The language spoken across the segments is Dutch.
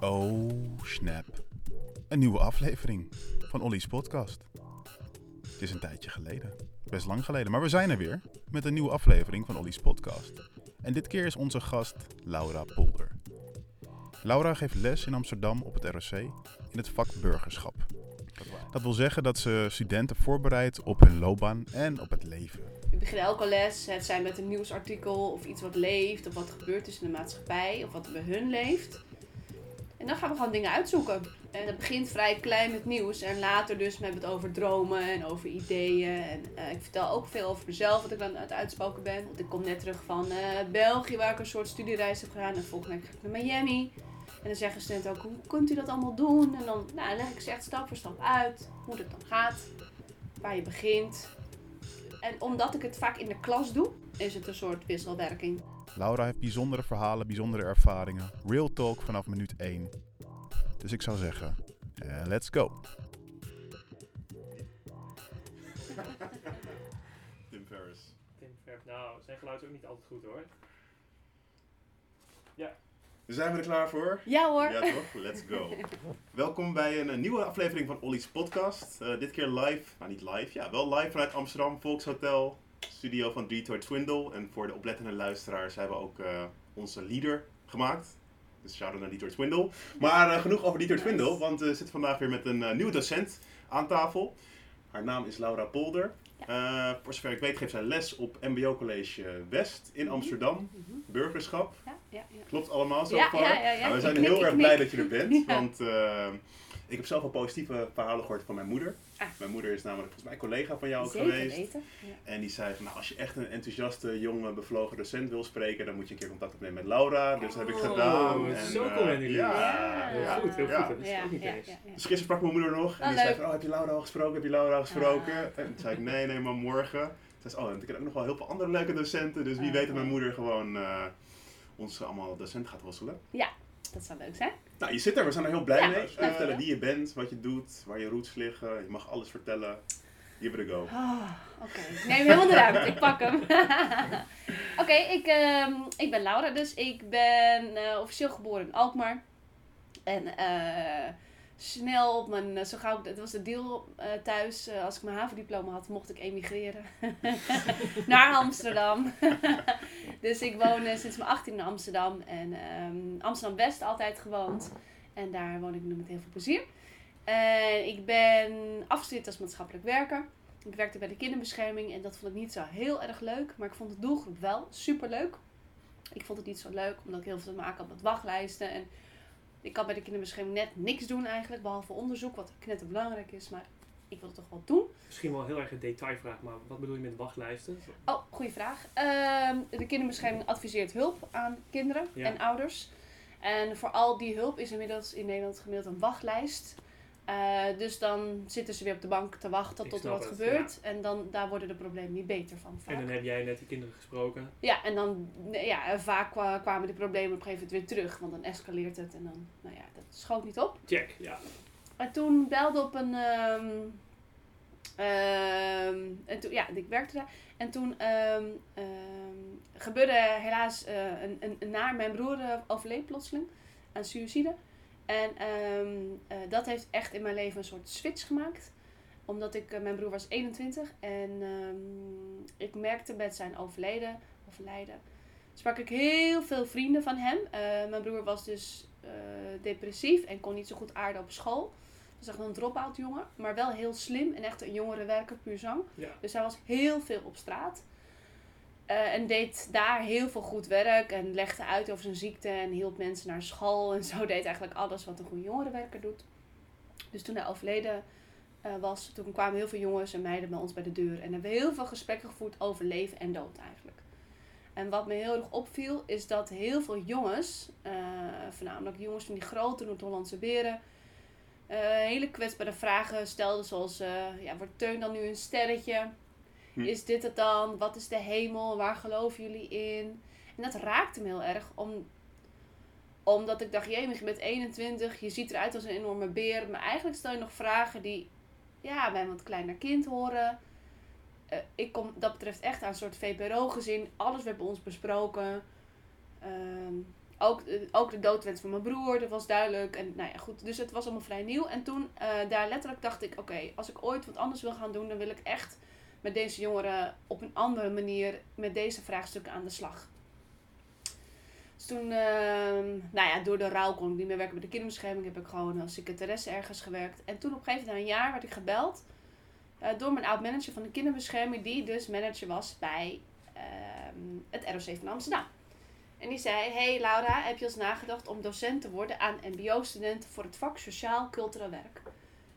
Oh, snap. Een nieuwe aflevering van Ollie's podcast. Het is een tijdje geleden. Best lang geleden. Maar we zijn er weer met een nieuwe aflevering van Ollie's podcast. En dit keer is onze gast Laura Polder. Laura geeft les in Amsterdam op het ROC in het vak burgerschap. Dat wil zeggen dat ze studenten voorbereidt op hun loopbaan en op het leven. Ik begin elke les, het zijn met een nieuwsartikel of iets wat leeft, of wat gebeurd is in de maatschappij, of wat bij hun leeft. Dan gaan we gewoon dingen uitzoeken. En het begint vrij klein met nieuws en later dus met het over dromen en over ideeën. En eh, ik vertel ook veel over mezelf, wat ik dan het uitspoken ben. Want ik kom net terug van eh, België, waar ik een soort studiereis heb gedaan. En volgende week ga ik naar Miami. En dan zeggen studenten ook, hoe kunt u dat allemaal doen? En dan nou, leg ik ze echt stap voor stap uit hoe het dan gaat, waar je begint. En omdat ik het vaak in de klas doe, is het een soort wisselwerking. Laura heeft bijzondere verhalen, bijzondere ervaringen. Real talk vanaf minuut 1. Dus ik zou zeggen, eh, let's go. Tim Ferriss. Tim Verf, nou, zijn geluid is ook niet altijd goed hoor. Zijn we er klaar voor? Ja hoor. Ja toch? Let's go. Welkom bij een, nieuwe aflevering van Ollie's podcast. Eh, dit keer live, nou niet live, ja wel live vanuit Amsterdam Volkshotel. Studio van Detroit Twindle. En voor de oplettende luisteraars hebben we ook eh, onze leader gemaakt. Dus shout-out naar Detroit Twindle. Maar eh, genoeg over Detroit Nice. Twindle, want we zitten vandaag weer met een eh, nieuwe docent aan tafel. Haar naam is Laura Polder. Eh, voor zover ik weet geeft zij les op MBO College West in Amsterdam. Mhm. Burgerschap. Ja, ja, ja. Klopt allemaal zo far? Nou, we zijn heel erg blij dat je er bent. Want eh, ik heb zelf al positieve verhalen gehoord van mijn moeder. Ah. Mijn moeder is namelijk volgens mij collega van jou ook Zeker geweest. weten. Ja. En die zei van, nou, als je echt een enthousiaste, jonge, bevlogen docent wil spreken, dan moet je een keer contact opnemen met Laura. Dus dat heb ik Oh, gedaan. En, zo eh, cool, Annelie. Ja, Ja. Heel ja, goed, heel ja. goed. Dat is Ja, ook niet ja, eens. ja, ja. Dus gisteren sprak mijn moeder nog en Oh, die zei van, oh, heb je Laura al gesproken? Heb je Laura al gesproken? Ah. En toen zei ik, nee, nee, maar morgen. Toen zei ze, oh, en ik ken ook nog wel heel veel andere leuke docenten. Dus wie Ah, weet dat ja. mijn moeder gewoon eh, ons allemaal docent gaat wasselen. Dat zou leuk zijn. Nou, je zit er, we zijn er heel blij Ja, mee. Uh, vertellen wie je bent, wat je doet, waar je roots liggen. Je mag alles vertellen. Give it a go. Ah, Oké, ik neem helemaal de ruimte. Ik pak hem. Oké, ik, ehm, ik ben Laura dus. Ik ben eh, officieel geboren in Alkmaar. En eh, snel op mijn, eh, zo gauw, ik- het was de deal eh, thuis, eh, als ik mijn havendiploma had, mocht ik emigreren naar Amsterdam. dus ik woon sinds mijn 18 in Amsterdam en ehm, Amsterdam-West altijd gewoond. En daar woon ik nu met heel veel plezier. Ik ben afgestudeerd als maatschappelijk werker. Ik werkte bij de kinderbescherming en dat vond ik niet zo heel erg leuk. Maar ik vond de doelgroep wel super leuk. Ik vond het niet zo leuk omdat ik heel veel te maken had met wachtlijsten. En ik kan bij de kinderbescherming net niks doen eigenlijk. Behalve onderzoek, wat knetterbelangrijk is. Maar ik wil het toch wel doen. Misschien wel heel erg een detailvraag, maar wat bedoel je met wachtlijsten? Oh, goede vraag. Ehm, de kinderbescherming adviseert hulp aan kinderen Ja. en ouders. En voor al die hulp is inmiddels in Nederland gemiddeld een wachtlijst. Eh, dus dan zitten ze weer op de bank te wachten Ik tot er wat het, En En dan, daar worden de problemen niet beter van. Vaak. En dan heb jij net die kinderen gesproken. Ja, en dan ja, vaak kwa- kwamen de problemen op een gegeven moment weer terug. Want dan escaleert het en dan, nou ja, dat schoot niet op. Check, ja. En toen belde op een. ehm, ehm, en toen, ja, ik werkte daar. En toen ehm, gebeurde helaas eh, een, een, een naar. Mijn broer eh, overleed plotseling aan suïcide. En ehm, eh, dat heeft echt in mijn leven een soort switch gemaakt. Omdat ik, eh, mijn broer was 21 en ehm, ik merkte met zijn overleden, overlijden, sprak ik heel veel vrienden van hem. Eh, mijn broer was dus depressief en kon niet zo goed aarden op school. Dus echt een drop-out jongen, maar wel heel slim en echt een jongerenwerker, puur zang. Ja. Dus hij was heel veel op straat. Eh, en deed daar heel veel goed werk en legde uit over zijn ziekte en hielp mensen naar school. En zo deed eigenlijk alles wat een goede jongerenwerker doet. Dus toen hij overleden eh, was, toen kwamen heel veel jongens en meiden bij ons bij de deur. En hebben we heel veel gesprekken gevoerd over leven en dood eigenlijk. En wat me heel erg opviel, is dat heel veel jongens, eh, voornamelijk jongens van die grote Noord-Hollandse beren, hele kwetsbare vragen stelden. Zoals, ja, wordt Teun dan nu een sterretje? Hm. Is dit het dan? Wat is de hemel? Waar geloven jullie in? En dat raakte me heel erg. Om, omdat ik dacht, jee, je bent 21, je ziet eruit als een enorme beer. Maar eigenlijk stel je nog vragen die ja, bij een wat kleiner kind horen. Eh, ik kom dat betreft echt aan een soort VPRO-gezin. Alles werd bij ons besproken. Ehm, ook, eh, ook de doodwens van mijn broer, dat was duidelijk. En nou ja, goed. Dus het was allemaal vrij nieuw. En toen, eh, daar letterlijk dacht ik, oké, als ik ooit wat anders wil gaan doen, dan wil ik echt met deze jongeren op een andere manier met deze vraagstukken aan de slag. Dus toen, ehm, nou ja, door de rouw kon ik niet meer werken bij de kinderbescherming. Heb ik gewoon als secretaresse ergens gewerkt. En toen op een gegeven moment, na een jaar, werd ik gebeld eh, door mijn oud manager van de kinderbescherming, die dus manager was bij ehm, het ROC van Amsterdam. En die zei, hey Laura, heb je eens nagedacht om docent te worden aan mbo-studenten voor het vak Sociaal-Cultureel Werk?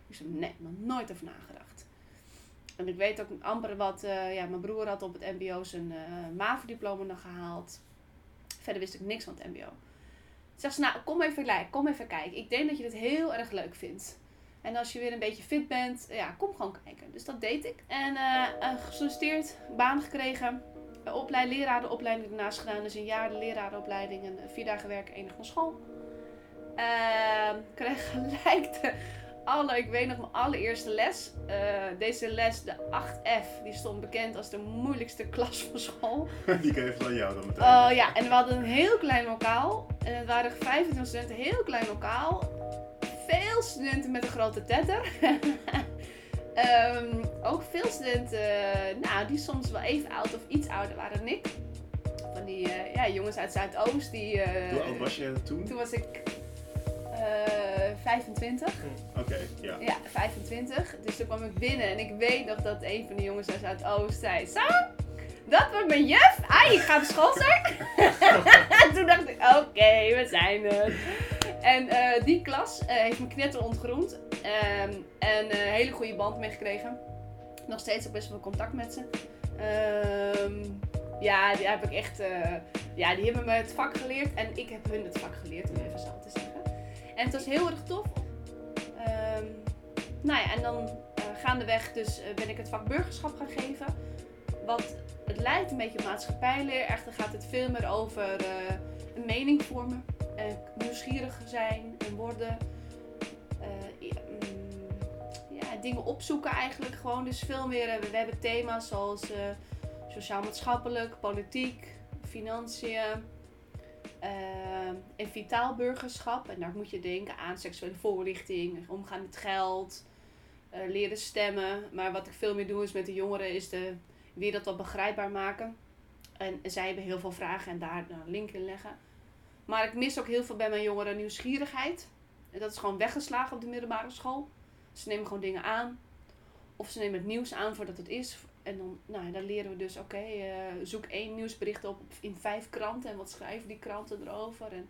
Ik zei, nee, nog nooit over nagedacht. En ik weet ook amper wat, eh, ja, mijn broer had op het mbo zijn eh MAVO-diploma nog gehaald. Verder wist ik niks van het mbo. Zegt ze, nou, kom even, li- kom even kijken. Ik denk dat je dit heel erg leuk vindt. En als je weer een beetje fit bent, ja, kom gewoon kijken. Dus dat deed ik. En eh, gesolliciteerd, baan gekregen. Uh, opleid, lerarenopleiding ernaast gedaan. Dus een jaar de lerarenopleiding en vier dagen werken, dag naar school. Ehm kreeg gelijk de alle, ik weet nog mijn allereerste les. Eh, deze les, de 8F, die stond bekend als de moeilijkste klas van school. Die kreeg van jou dan meteen. Oh ja, en we hadden een heel klein lokaal. En het waren 25 studenten, heel klein lokaal. Veel studenten met een grote tetter. Ehm, ook veel studenten, nou, die soms wel even oud of iets ouder waren dan ik. Van die eh, ja, jongens uit Zuidoost. Die, Hoe oud was je toen? Toen was ik 25. Oké, ja. Ja, 25. Dus toen kwam ik binnen en ik weet nog dat een van de jongens uit Zuidoost zei: Zo, dat wordt mijn juf. Ai, ik ga op school zijn. toen dacht ik: Oké, we zijn er. En eh, die klas eh, heeft me knetter ontgroend. Ehm, en een hele goede band meegekregen. Nog steeds ook best wel contact met ze. Ehm, ja, die heb ik echt. eh, ja, die hebben me het vak geleerd en ik heb hun het vak geleerd, om even zo te zeggen. En het was heel erg tof. Ehm, nou ja, en dan eh, gaandeweg dus eh, ben ik het vak burgerschap gaan geven. Wat het lijkt een beetje op maatschappijleer. Echter gaat het veel meer over eh, een mening vormen. En nieuwsgierig zijn en worden. Ja, mm, ja, dingen opzoeken eigenlijk gewoon. Dus veel meer, we hebben thema's zoals sociaal-maatschappelijk, politiek, financiën. Eh, en vitaal burgerschap. En daar moet je denken aan seksuele voorlichting, omgaan met geld, eh, leren stemmen. Maar wat ik veel meer doe is met de jongeren, is de wereld wat begrijpbaar maken. En zij hebben heel veel vragen en daar een link in leggen. Maar ik mis ook heel veel bij mijn jongeren nieuwsgierigheid. En dat is gewoon weggeslagen op de middelbare school. Ze nemen gewoon dingen aan. Of ze nemen het nieuws aan voordat het is. En dan, nou, dan leren we dus, oké, eh, zoek één nieuwsbericht op in vijf kranten. En wat schrijven die kranten erover? En,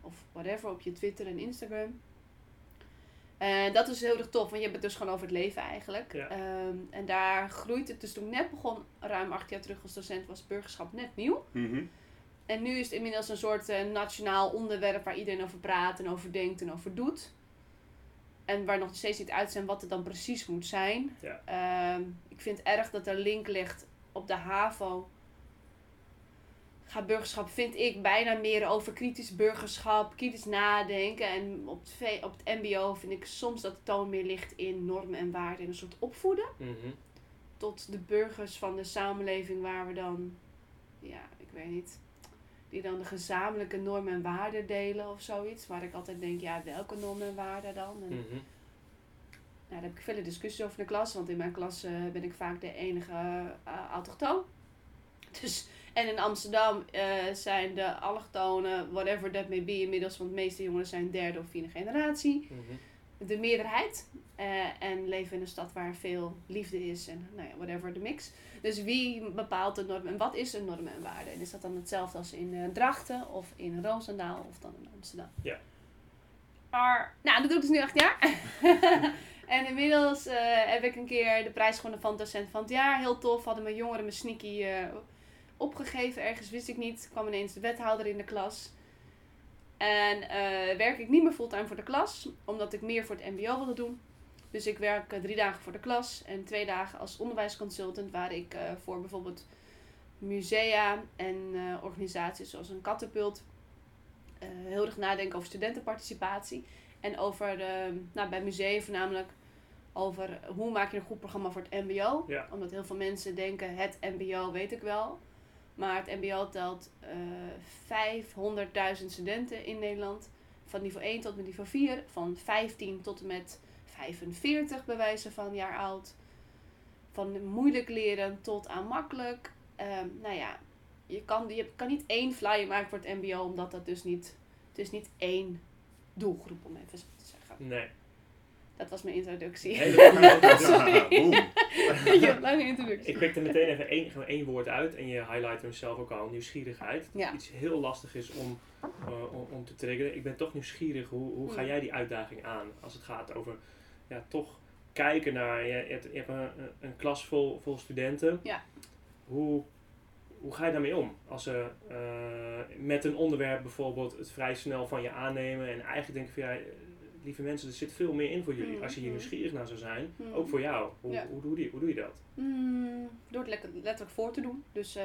of whatever, op je Twitter en Instagram. En dat is heel erg tof, want je hebt het dus gewoon over het leven eigenlijk. Ja. Ehm, en daar groeit het. Dus toen ik net begon, ruim acht jaar terug als docent, was burgerschap net nieuw. Mhm. En nu is het inmiddels een soort eh, nationaal onderwerp waar iedereen over praat en over denkt en over doet. En waar nog steeds niet uit zijn wat het dan precies moet zijn. Ja. Ehm, ik vind het erg dat er link ligt op de HAVO. Gaat burgerschap, vind ik, bijna meer over kritisch burgerschap, kritisch nadenken. En op het, op het MBO vind ik soms dat de toon meer ligt in normen en waarden en een soort opvoeden Mhm. tot de burgers van de samenleving waar we dan, ja, ik weet niet, die dan de gezamenlijke normen en waarden delen of zoiets. Waar ik altijd denk, ja, welke normen en waarden dan? En, Mhm. nou, daar heb ik vele discussies over in de klas, want in mijn klas eh, ben ik vaak de enige autochtoon. Dus, en in Amsterdam eh, zijn de allochtonen, whatever that may be, inmiddels, want de meeste jongeren zijn derde of vierde generatie Mhm. De meerderheid. eh, en leven in een stad waar veel liefde is en nou ja, whatever de mix. Dus wie bepaalt de normen en wat is een normen en waarde? En is dat dan hetzelfde als in eh, Drachten of in Roosendaal of dan in Amsterdam? Ja. Maar, nou, dat doe ik dus nu acht jaar. en inmiddels eh, heb ik een keer de prijs gewonnen van docent van het jaar. Heel tof. Hadden mijn jongeren mijn sneaky opgegeven. Ergens wist ik niet. kwam ineens de wethouder in de klas. En eh, werk ik niet meer fulltime voor de klas, omdat ik meer voor het MBO wilde doen. Dus ik werk eh, drie dagen voor de klas en twee dagen als onderwijsconsultant, waar ik eh, voor bijvoorbeeld musea en organisaties zoals een kattenpult heel erg nadenken over studentenparticipatie. En over, de, nou, bij musea voornamelijk, over hoe maak je een goed programma voor het MBO. Ja. Omdat heel veel mensen denken, het MBO weet ik wel. Maar het MBO telt eh 500.000 studenten in Nederland. Van niveau 1 tot met niveau 4. Van 15 tot en met 45 bij wijze van jaar oud. Van moeilijk leren tot aan makkelijk. Ehm, nou ja, je kan, je kan niet één flyer maken voor het MBO, omdat dat dus niet. Het is niet één doelgroep, om even zo te zeggen. Nee. Dat was mijn introductie. Hele. Je hebt lange introductie. Ik pik er meteen even één, gewoon één woord uit en je highlight hem zelf ook al, nieuwsgierigheid. Ja. Iets heel lastig is om, eh, om, om te triggeren. Ik ben toch nieuwsgierig, hoe, hoe ga jij die uitdaging aan als het gaat over ja, toch kijken naar, je, je hebt, je hebt een, een klas vol, vol studenten. Ja. Hoe, hoe ga je daarmee om? Als ze eh, met een onderwerp bijvoorbeeld het vrij snel van je aannemen en eigenlijk denken van ja, eh, lieve mensen, er zit veel meer in voor jullie. Mm, Als je hier mm. nieuwsgierig naar zou zijn, Mm. ook voor jou. Hoe, Ja. hoe, doe je, hoe doe je dat? Mm, door het lekker, letterlijk voor te doen. Dus eh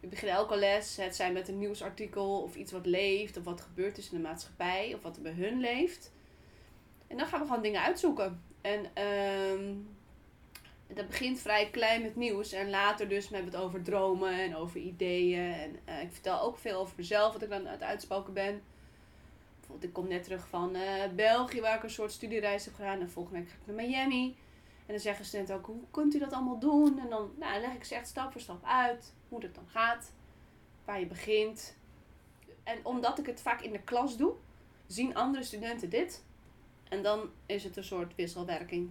we beginnen elke les, het zijn met een nieuwsartikel of iets wat leeft, of wat gebeurd is in de maatschappij, of wat er bij hun leeft. En dan gaan we gewoon dingen uitzoeken. En ehm dat begint vrij klein met nieuws en later dus met het over dromen en over ideeën. En eh, ik vertel ook veel over mezelf, wat ik dan aan het uitspoken ben. Bijvoorbeeld, ik kom net terug van eh, België, waar ik een soort studiereis heb gedaan. En volgende week ga ik naar Miami. En dan zeggen studenten ook, hoe kunt u dat allemaal doen? En dan nou, leg ik ze echt stap voor stap uit hoe dat dan gaat. Waar je begint. En omdat ik het vaak in de klas doe, zien andere studenten dit. En dan is het een soort wisselwerking.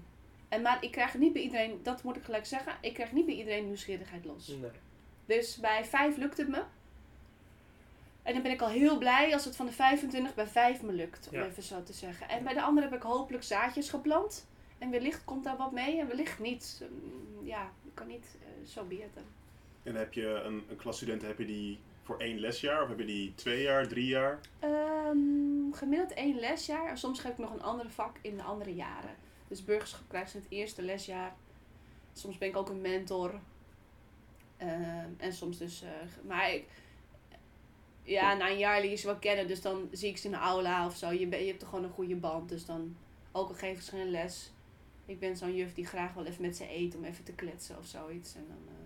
En maar ik krijg niet bij iedereen, dat moet ik gelijk zeggen, ik krijg niet bij iedereen nieuwsgierigheid los. Nee. Dus bij 5 lukt het me. En dan ben ik al heel blij als het van de 25 bij 5 me lukt, om Ja. even zo te zeggen. En bij de andere heb ik hopelijk zaadjes geplant. En wellicht komt daar wat mee en wellicht niet. Mm, Ja, ik kan niet eh, zo bieden. En heb je een, een klas studenten, heb je die voor één lesjaar of heb je die twee jaar, drie jaar? Ehm, gemiddeld één lesjaar. En soms geef ik nog een andere vak in de andere jaren. Dus burgerschap krijgen ze in het eerste lesjaar. Soms ben ik ook een mentor. Ehm, en soms dus... eh, maar ik, ja, na een jaar leer je ze wel kennen. Dus dan zie ik ze in de aula of zo. Je, ben, je hebt toch gewoon een goede band. Dus dan, ook al geven ze geen les. Ik ben zo'n juf die graag wel even met ze eet om even te kletsen of zoiets. En dan... eh,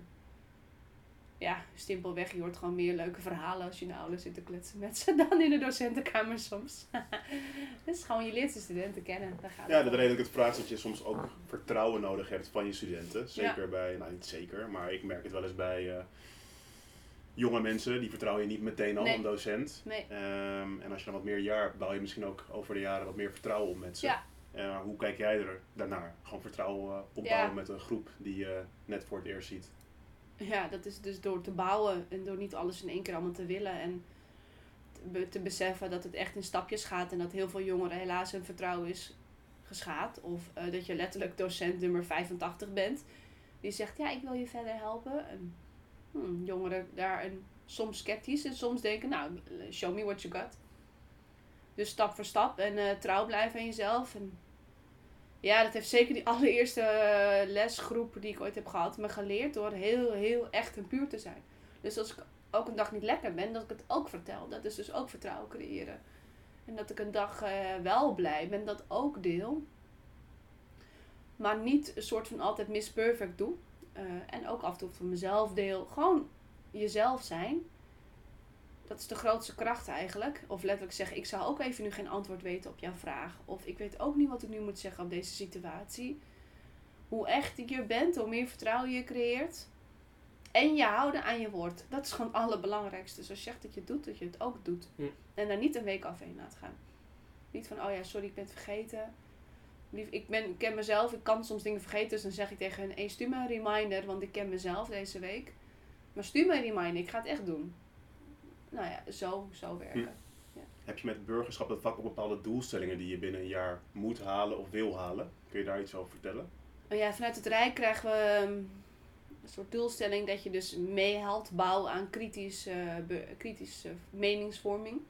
ja, simpelweg, je hoort gewoon meer leuke verhalen als je in de aula zit te kletsen met ze dan in de docentenkamer soms. dus gewoon, je leert de studenten kennen. Daar gaat Ja, dat ik het vraag is dat je soms ook vertrouwen nodig hebt van je studenten. Zeker bij, nou niet zeker, maar ik merk het wel eens bij eh, jonge mensen. Die vertrouwen je niet meteen al, Nee. een docent. Nee. Ehm, en als je dan wat meer jaar bouw je misschien ook over de jaren wat meer vertrouwen op mensen. Ja. Eh, hoe kijk jij er daarnaar? Gewoon vertrouwen eh, opbouwen Ja. met een groep die je net voor het eerst ziet. Ja, dat is dus door te bouwen en door niet alles in één keer allemaal te willen. En te, be- te beseffen dat het echt in stapjes gaat en dat heel veel jongeren helaas hun vertrouwen is geschaad. Of eh, dat je letterlijk docent nummer 85 bent. Die zegt, ja, ik wil je verder helpen. En hmm, jongeren daar een, soms sceptisch en soms denken, nou, show me what you got. Dus stap voor stap en eh, trouw blijven aan jezelf. En ja, dat heeft zeker die allereerste eh, lesgroep die ik ooit heb gehad me geleerd door heel, heel echt en puur te zijn. Dus als ik ook een dag niet lekker ben, dat ik het ook vertel. Dat is dus ook vertrouwen creëren. En dat ik een dag eh, wel blij ben, dat ook deel. Maar niet een soort van altijd Miss Perfect doe. Eh, en ook af en toe van mezelf deel. Gewoon jezelf zijn. Dat is de grootste kracht eigenlijk. Of letterlijk zeggen, ik zou ook even nu geen antwoord weten op jouw vraag. Of ik weet ook niet wat ik nu moet zeggen op deze situatie. Hoe echt je bent, hoe meer vertrouwen je creëert. En je houden aan je woord. Dat is gewoon het allerbelangrijkste. Dus als je zegt dat je het doet, dat je het ook doet. En daar niet een week afheen laat gaan. Niet van, oh ja, sorry, ik ben het vergeten. Lief, ik, ben, ik ken mezelf, ik kan soms dingen vergeten. Dus dan zeg ik tegen hen, hey, stuur me een reminder, want ik ken mezelf deze week. Maar stuur me een reminder, ik ga het echt doen. Nou ja, zo, zo werken. Heb je met burgerschap dat vak ook bepaalde doelstellingen die je binnen een jaar moet halen of wil halen? Kun je daar iets over vertellen? Nou ja, vanuit het Rijk krijgen we ehm, een soort doelstelling dat je dus meehelpt bouwen aan kritisch, eh, be- kritisch eh, meningsvorming.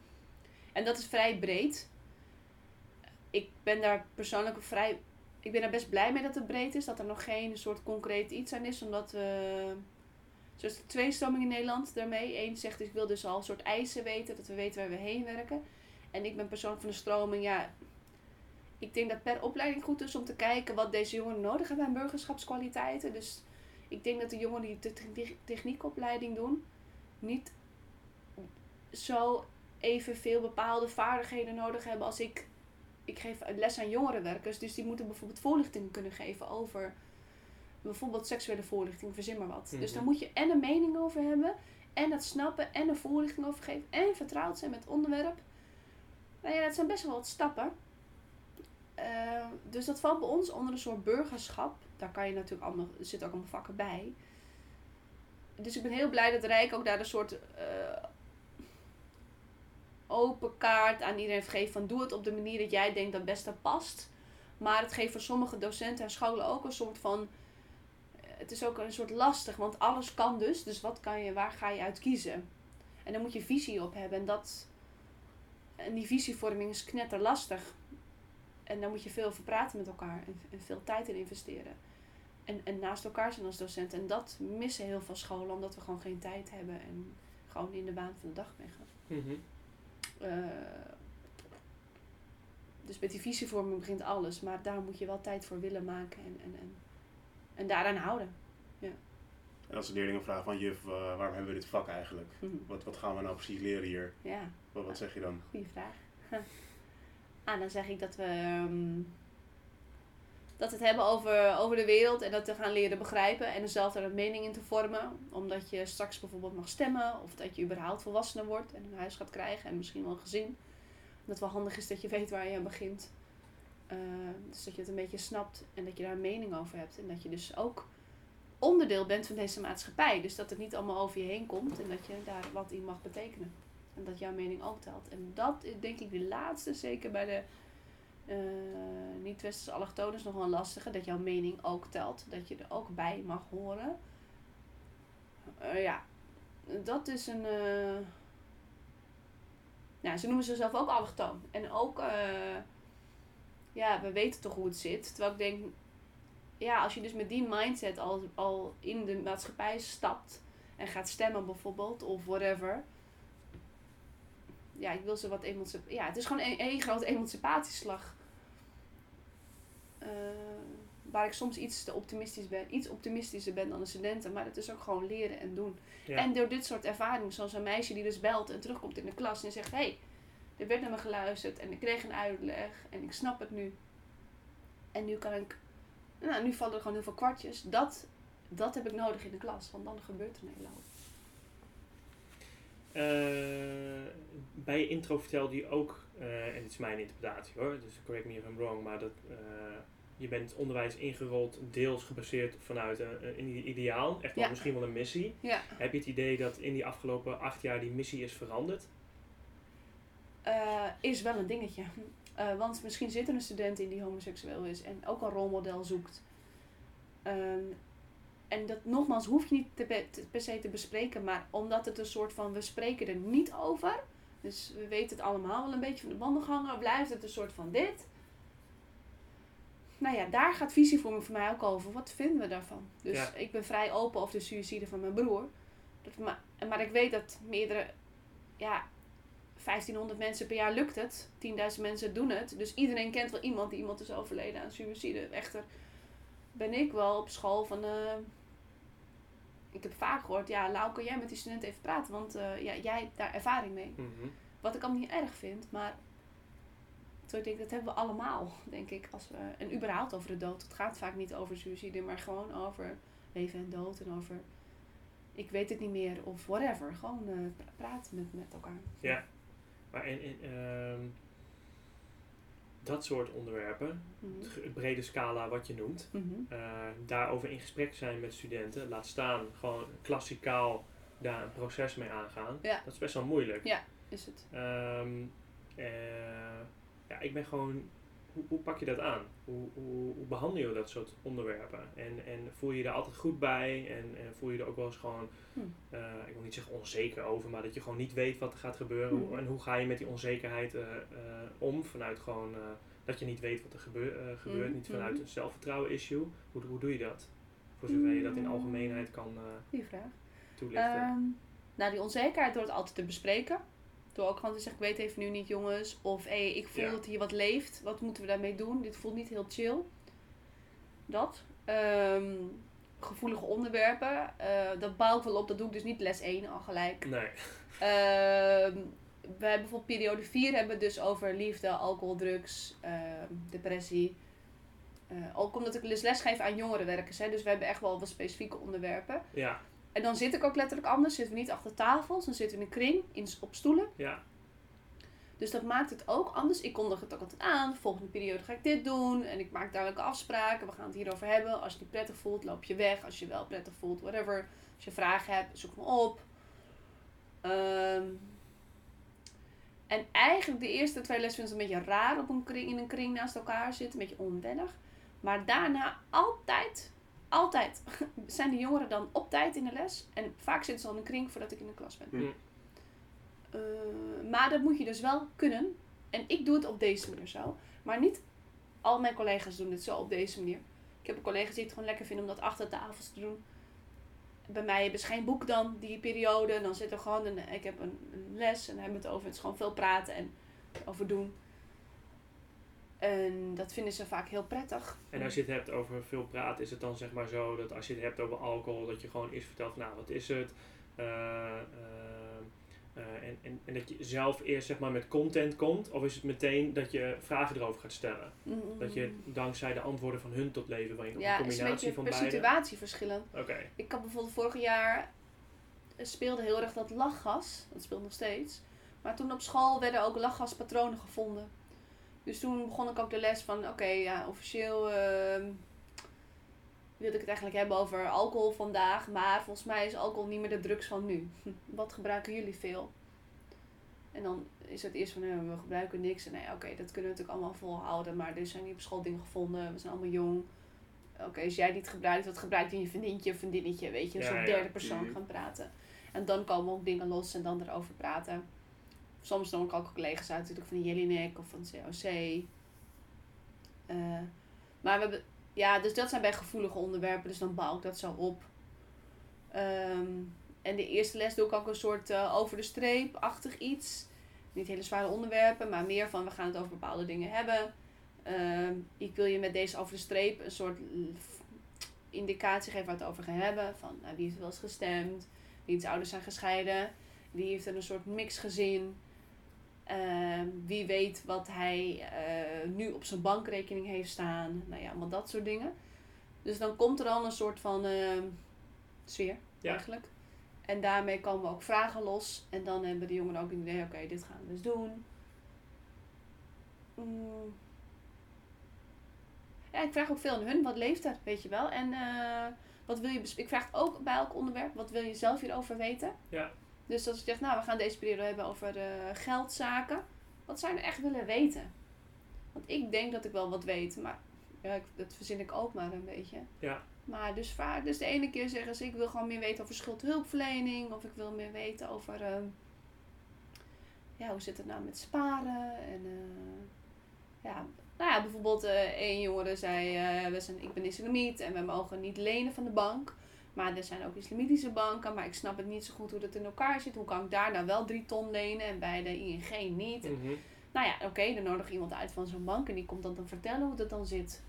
En dat is vrij breed. Ik ben daar persoonlijk vrij. Ik ben daar best blij mee dat het breed is. Dat er nog geen soort concreet iets aan is. Omdat we. Zoals twee stromingen in Nederland daarmee. Eén zegt ik wil dus al een soort eisen weten. Dat we weten waar we heen werken. En ik ben persoonlijk van de stroming. Ja, ik denk dat per opleiding goed is om te kijken wat deze jongeren nodig hebben aan burgerschapskwaliteiten. Dus Ik denk dat de jongeren die de technie- techniekopleiding doen, niet zo evenveel bepaalde vaardigheden nodig hebben als ik. Ik geef les aan jongerenwerkers, dus die moeten bijvoorbeeld voorlichting kunnen geven over bijvoorbeeld seksuele voorlichting, verzin maar wat. Dus Mhm. daar moet je en een mening over hebben, en dat snappen, en een voorlichting over geven, en vertrouwd zijn met het onderwerp. Nou ja, dat zijn best wel wat stappen. Eh, dus dat valt bij ons onder een soort burgerschap. Daar kan je natuurlijk allemaal, er zitten ook allemaal vakken bij. Dus ik ben heel blij dat Rijk ook daar een soort eh, open kaart aan iedereen gegeven van doe het op de manier dat jij denkt dat best past. Maar het geeft voor sommige docenten en scholen ook een soort van. Het is ook een soort lastig, want alles kan dus. Dus wat kan je, waar ga je uit kiezen? En daar moet je visie op hebben. En, dat, en die visievorming is knetterlastig. En daar moet je veel over praten met elkaar en, veel tijd in investeren. En, en naast elkaar zijn als docent. En dat missen heel veel scholen, omdat we gewoon geen tijd hebben en gewoon in de baan van de dag liggen. Eh, dus met die visievorming begint alles, maar daar moet je wel tijd voor willen maken en, en, en, en daaraan houden. En als de leerlingen vragen van juf, eh, waarom hebben we dit vak eigenlijk? Hm. Wat, wat gaan we nou precies leren hier? Ja, Wat, wat zeg je dan? goede vraag. ah, dan zeg ik dat we ehm, dat het hebben over, over de wereld en dat we gaan leren begrijpen en er zelf daar een mening in te vormen. Omdat je straks bijvoorbeeld mag stemmen of dat je überhaupt volwassener wordt en een huis gaat krijgen en misschien wel een gezin. Dat wel handig is dat je weet waar je aan begint. Eh, dus dat je het een beetje snapt en dat je daar een mening over hebt. En dat je dus ook onderdeel bent van deze maatschappij. Dus dat het niet allemaal over je heen komt en dat je daar wat in mag betekenen. En dat jouw mening ook telt. En dat is denk ik de laatste, zeker bij de eh, niet-westerse allochtonen, is nog wel lastige. Dat jouw mening ook telt. Dat je er ook bij mag horen. Eh, ja, dat is een... eh, nou, ze noemen zichzelf ook allochtoon. En ook... ja, we weten toch hoe het zit. Terwijl ik denk... Ja, als je dus met die mindset al, al in de maatschappij stapt... En gaat stemmen bijvoorbeeld, of whatever ja, ik wil ze wat emanciperen. Ja, het is gewoon een, een grote emancipatieslag. Eh, waar ik soms iets te optimistisch ben, iets optimistischer ben dan de studenten, maar het is ook gewoon leren en doen. Ja. En door dit soort ervaringen, zoals een meisje die dus belt en terugkomt in de klas en zegt: Hé, hey, er werd naar me geluisterd en ik kreeg een uitleg en ik snap het nu. En nu kan ik, nou, nu vallen er gewoon heel veel kwartjes. Dat, dat heb ik nodig in de klas, want dan gebeurt er een hele hoop. Eh, bij je intro vertelde je ook, eh, en dit is mijn interpretatie hoor, dus correct me if I'm wrong, maar dat eh, je bent onderwijs ingerold deels gebaseerd vanuit een, een ideaal, echt wel Ja. misschien wel een missie. Ja. Heb je het idee dat in die afgelopen acht jaar die missie is veranderd? is wel een dingetje. Want misschien zit er een student in die homoseksueel is en ook een rolmodel zoekt. Ehm, en dat nogmaals hoef je niet te, pe- te- per se te bespreken, maar omdat het een soort van we spreken er niet over. Dus we weten het allemaal wel een beetje van de banden hangen, blijft het een soort van dit. Nou ja, daar gaat visievorming voor mij ook over. Wat vinden we daarvan? Dus Ja. ik ben vrij open over de suïcide van mijn broer. Dat, maar, maar ik weet dat meerdere, ja, 1500 mensen per jaar lukt het. 10.000 mensen doen het. Dus iedereen kent wel iemand die iemand is overleden aan suïcide. Echter ben ik wel op school van... eh, ik heb vaak gehoord, ja, Lau, kan jij met die studenten even praten? Want eh, ja, jij hebt daar ervaring mee. Mhm. Wat ik allemaal niet erg vind, maar... Zo ik denk, dat hebben we allemaal, denk ik. Als we, en überhaupt over de dood. Het gaat vaak niet over suïcide, maar gewoon over leven en dood. En over, ik weet het niet meer, of whatever. Gewoon eh, pra- praten met, met elkaar. Ja. Maar in, in, dat soort onderwerpen, Mhm. het brede scala wat je noemt, eh, daarover in gesprek zijn met studenten, laat staan gewoon klassikaal daar een proces mee aangaan, Ja. dat is best wel moeilijk. Ja. Is het. Ehm, eh, ja, ik ben gewoon, hoe, hoe pak je dat aan? Hoe, hoe, hoe behandel je dat soort onderwerpen? En, en voel je je daar altijd goed bij? En, en voel je er ook wel eens gewoon, Hm. eh, ik wil niet zeggen onzeker over, maar dat je gewoon niet weet wat er gaat gebeuren. Hm. En hoe ga je met die onzekerheid eh, eh, om? Vanuit gewoon dat je niet weet wat er gebeur, gebeurt, Mhm, niet vanuit een zelfvertrouwen issue. Hoe, hoe doe je dat? Voor zover je dat in algemeenheid kan Goeie vraag. toelichten. Ehm, nou, die onzekerheid door het altijd te bespreken. Door ook gewoon te zeggen, ik weet even nu niet jongens. Of hé, ik voel Ja. dat hier wat leeft. Wat moeten we daarmee doen? Dit voelt niet heel chill. Dat. Ehm, gevoelige onderwerpen. Eh, dat bouw ik wel op, dat doe ik dus niet les 1 al gelijk. Nee. Ehm, we hebben bijvoorbeeld periode 4 hebben we dus over liefde, alcohol, drugs, ehm, depressie. Eh, ook omdat ik dus les geef aan jongerenwerkers. Hè, dus we hebben echt wel wat specifieke onderwerpen. Ja, En dan zit ik ook letterlijk anders. Zitten we niet achter tafels, dan zitten we in een kring, in, op stoelen. ja, Dus dat maakt het ook anders. Ik kondig het ook altijd aan. Volgende periode ga ik dit doen. En ik maak duidelijke afspraken. We gaan het hierover hebben. Als je het niet prettig voelt, loop je weg. Als je wel prettig voelt, whatever. Als je vragen hebt, zoek me op. Ehm, en eigenlijk de eerste twee lessen vind ik een beetje raar op een kring, in een kring naast elkaar zitten. Een beetje onwennig. Maar daarna altijd, altijd zijn de jongeren dan op tijd in de les. En vaak zitten ze al in een kring voordat ik in de klas ben. Eh, maar dat moet je dus wel kunnen. En ik doe het op deze manier zo. Maar niet al mijn collega's doen het zo op deze manier. Ik heb collega's die het gewoon lekker vinden om dat achter tafels te doen. Bij mij hebben ze geen boek dan, die periode. Dan zit er gewoon een, ik heb een, een les en dan hebben we het over. Het is gewoon veel praten en over doen. En dat vinden ze vaak heel prettig. En als je het hebt over veel praten, is het dan zeg maar zo dat als je het hebt over alcohol, dat je gewoon eerst vertelt, van, nou wat is het? Eh, eh, eh, en, en, en dat je zelf eerst zeg maar met content komt, of is het meteen dat je vragen erover gaat stellen? Dat je dankzij de antwoorden van hun tot leven brengt, ja, een combinatie van per beide? situatie verschillend. Oké, Ik had bijvoorbeeld vorig jaar speelde heel erg dat lachgas. Dat speelt nog steeds. Maar toen op school werden ook lachgaspatronen gevonden. Dus toen begon ik ook de les van, oké, ja, officieel ehm wilde ik het eigenlijk hebben over alcohol vandaag. Maar volgens mij is alcohol niet meer de drugs van nu. Wat gebruiken jullie veel? En dan is het eerst van, eh, we gebruiken niks. En nee, oké, dat kunnen we natuurlijk allemaal volhouden. Maar er zijn niet op school dingen gevonden. We zijn allemaal jong. Oké, als jij niet gebruikt, wat gebruikt je vriendinnetje of vriendinnetje? Weet je, een Ja, ja. derde persoon gaan praten. En dan komen ook dingen los en dan erover praten. Soms dan ook collega's uit natuurlijk van de Jelinek of van COC. Eh, maar we hebben, ja, dus dat zijn bij gevoelige onderwerpen, dus dan bouw ik dat zo op. Ehm, en de eerste les doe ik ook een soort eh, over de streep-achtig iets. Niet hele zware onderwerpen, maar meer van we gaan het over bepaalde dingen hebben. Ehm, ik wil je met deze over de streep een soort indicatie geven waar we het over gaan hebben. Van nou, wie heeft wel eens gestemd, wiens ouders zijn gescheiden, wie heeft er een soort mixgezin. Ehm, wie weet wat hij eh, nu op zijn bankrekening heeft staan. Nou ja, allemaal dat soort dingen. Dus dan komt er al een soort van ehm, sfeer Ja. eigenlijk. En daarmee komen ook vragen los. En dan hebben de jongeren ook een idee, oké, dit gaan we dus doen. Mm. Ja, ik vraag ook veel aan hun, wat leeft er, weet je wel. En eh, wat wil je Ik vraag ook bij elk onderwerp, wat wil je zelf hierover weten? Ja. Dus als ik zeg, nou, we gaan deze periode hebben over eh, geldzaken. Wat zou je echt willen weten? Want ik denk dat ik wel wat weet, maar ja, ik- dat verzin ik ook maar een beetje. Ja. Maar dus vaak, dus de ene keer zeggen ze, ik wil gewoon meer weten over schuldhulpverlening. Of ik wil meer weten over, ehm, ja, hoe zit het nou met sparen? En eh, ja, nou ja, bijvoorbeeld eh één jongere zei, eh, we zijn, ik ben islamiet en we mogen niet lenen van de bank. Maar er zijn ook islamitische banken, maar ik snap het niet zo goed hoe dat in elkaar zit. Hoe kan ik daar nou wel drie ton lenen en bij de ING niet? Mhm. Nou ja, oké, dan nodig iemand uit van zo'n bank en die komt dan, dan vertellen hoe dat dan zit.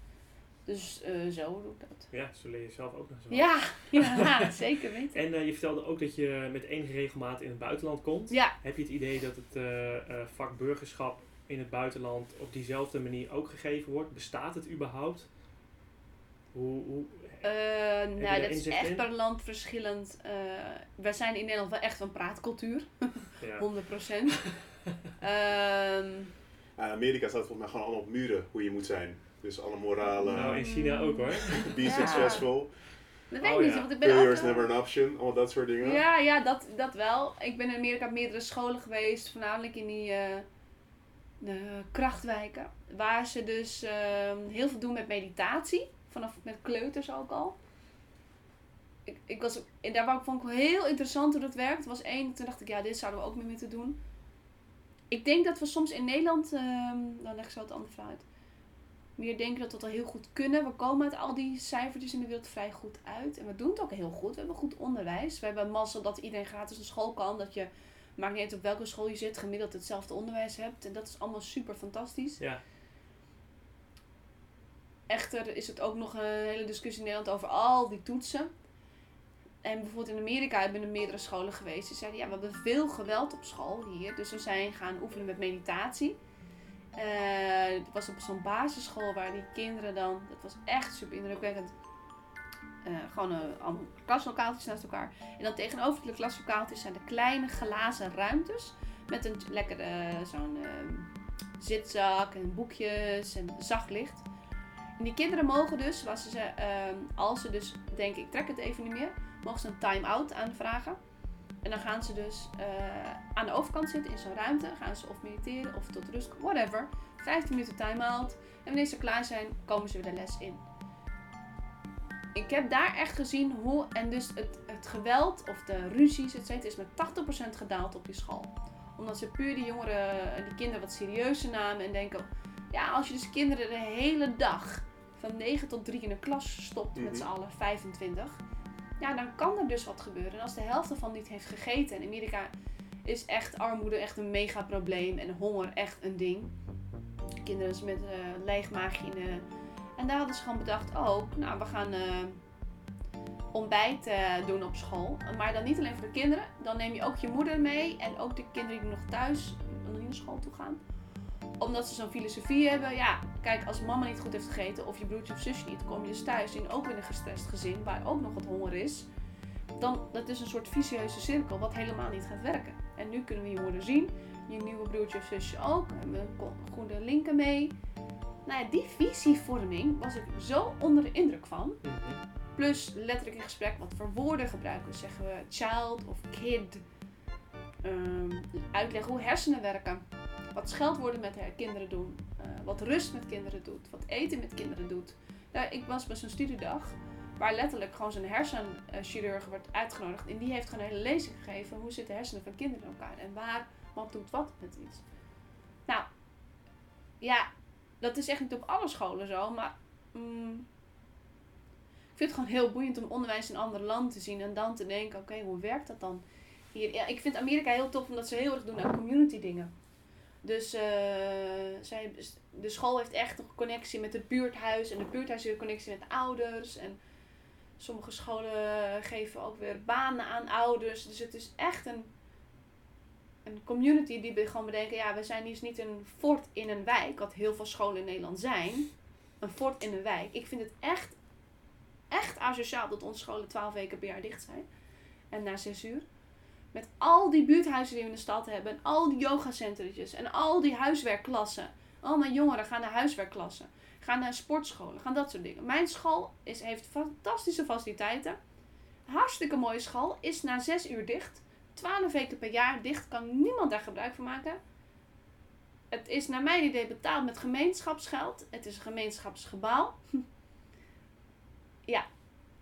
Dus eh, zo doe ik dat. Ja, zo leer je zelf ook nog zo. Ja, ja, zeker weten. En eh, je vertelde ook dat je met enige regelmaat in het buitenland komt. Ja, Heb je het idee dat het eh, vak burgerschap in het buitenland op diezelfde manier ook gegeven wordt? Bestaat het überhaupt? Hoe, hoe, eh, je nou dat is echt in? per land verschillend. Eh wij zijn in Nederland wel echt een praatcultuur, ja. 100 Ehm Ja, in Amerika staat volgens mij gewoon allemaal op muren hoe je moet zijn. Dus alle moralen, Nou, in China ook hoor. be Ja. successful, dat weet Oh, niet, ja. want ik ben failure is never an option, allemaal dat soort dingen. Ja, ja dat, dat wel. Ik ben in Amerika op meerdere scholen geweest, voornamelijk in die eh, de krachtwijken. Waar ze dus ehm, heel veel doen met meditatie, vanaf met kleuters ook al. Ik, ik was, daar vond ik heel interessant hoe dat werkt. Er was één, toen dacht ik, ja, dit zouden we ook mee moeten doen. Ik denk dat we soms in Nederland, ehm dan leg ik zo het andere uit, meer denken dat we het al heel goed kunnen. We komen uit al die cijfertjes in de wereld vrij goed uit. En we doen het ook heel goed. We hebben goed onderwijs. We hebben mazzel dat iedereen gratis naar school kan. Dat je, maakt niet uit op welke school je zit, gemiddeld hetzelfde onderwijs hebt. En dat is allemaal super fantastisch. Ja. Echter is het ook nog een hele discussie in Nederland over al die toetsen. En bijvoorbeeld in Amerika, ik ben in meerdere scholen geweest. Die zeiden, ja, we hebben veel geweld op school hier. Dus we zijn gaan oefenen met meditatie. Eh, het was op zo'n basisschool waar die kinderen dan... Dat was echt super indrukwekkend. Eh, gewoon allemaal klaslokaaltjes naast elkaar. En dan tegenover de klaslokaaltjes zijn de kleine glazen ruimtes. Met een lekker eh, zo'n zitzak en boekjes en zacht licht. En die kinderen mogen dus, ze, ehm, als ze dus denken, ik trek het even niet meer, mogen ze een time-out aanvragen. En dan gaan ze dus eh, aan de overkant zitten in zo'n ruimte. Gaan ze of mediteren of tot rust, whatever. 15 minuten time-out. En wanneer ze klaar zijn, komen ze weer de les in. Ik heb daar echt gezien hoe, en dus het, het geweld of de ruzies, et cetera, is met 80% gedaald op die school. Omdat ze puur die jongeren, die kinderen wat serieuzer namen en denken, ja, als je dus kinderen de hele dag van 9 tot 3 in een klas stopt met Mhm. z'n allen 25, ja, dan kan er dus wat gebeuren. En als de helft ervan niet heeft gegeten, in Amerika is echt armoede echt een mega probleem en honger echt een ding. Kinderen met eh leeg maagje in de... En daar hadden ze gewoon bedacht, oh, nou, we gaan eh, ontbijt eh, doen op school. Maar dan niet alleen voor de kinderen, dan neem je ook je moeder mee en ook de kinderen die nog thuis nog niet naar school toe gaan omdat ze zo'n filosofie hebben, ja, kijk, als mama niet goed heeft gegeten of je broertje of zusje niet, kom je dus thuis in ook in een gestrest gezin waar ook nog wat honger is. Dan, dat is een soort vicieuze cirkel wat helemaal niet gaat werken. En nu kunnen we je moeder zien, je nieuwe broertje of zusje ook, en we hebben goede linken mee. Nou ja, die visievorming was ik zo onder de indruk van. Plus letterlijk in gesprek, wat voor woorden gebruiken we? Zeggen we child of kid? Ehm, uitleggen hoe hersenen werken. Wat scheldwoorden met her- kinderen doen. eh, wat rust met kinderen doet. Wat eten met kinderen doet. Ik was bij zo'n studiedag waar letterlijk gewoon zo'n hersenchirurg werd uitgenodigd. En die heeft gewoon een hele lezing gegeven. Hoe zitten hersenen van kinderen in elkaar? En waar, wat doet wat met iets. Nou, ja, dat is echt niet op alle scholen zo. Maar mm, ik vind het gewoon heel boeiend om onderwijs in andere landen te zien. En dan te denken, oké, hoe werkt dat dan? Hier, ja, ik vind Amerika heel tof omdat ze heel erg doen aan community dingen. Dus eh, zij, de school heeft echt een connectie met het buurthuis. En de buurthuis heeft een connectie met ouders. En sommige scholen geven ook weer banen aan ouders. Dus het is echt een, een community die gewoon bedenken... Ja, we zijn dus niet een fort in een wijk. Wat heel veel scholen in Nederland zijn. Een fort in een wijk. Ik vind het echt, echt asociaal dat onze scholen 12 weken per jaar dicht zijn. En na 6 uur. Met al die buurthuizen die we in de stad hebben. En al die yogacentretjes. En al die huiswerkklassen. Al mijn jongeren gaan naar huiswerkklassen. Gaan naar sportscholen. Gaan dat soort dingen. Mijn school is, heeft fantastische faciliteiten. Hartstikke mooie school. Is na zes uur dicht. 12 weken per jaar dicht. Kan niemand daar gebruik van maken. Het is naar mijn idee betaald met gemeenschapsgeld. Het is een gemeenschapsgebouw. ja,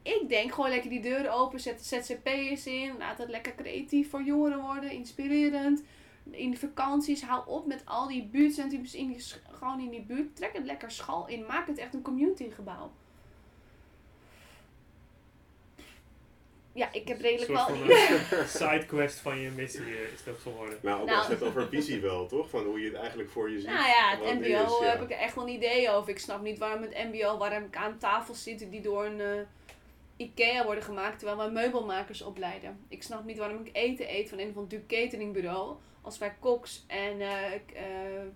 ik denk, gooi lekker die deuren open, zet de ZZP'ers in, laat het lekker creatief voor jongeren worden, inspirerend. In de vakanties, hou op met al die buurtcentrums in die, gewoon in die buurt. Trek het lekker schal in, maak het echt een communitygebouw. Ja, ik heb redelijk wel... een sidequest van je missie eh, is dat geworden. Nou, ook Nou. als je het over visie wel, toch? Van hoe je het eigenlijk voor je ziet. Nou ja, het is, MBO ja. heb ik er echt wel een idee over. Ik snap niet waarom het MBO, waarom ik aan tafel zit die door een eh, IKEA worden gemaakt, terwijl wij meubelmakers opleiden. Ik snap niet waarom ik eten eet van een of ander duur cateringbureau, als wij koks en eh, eh,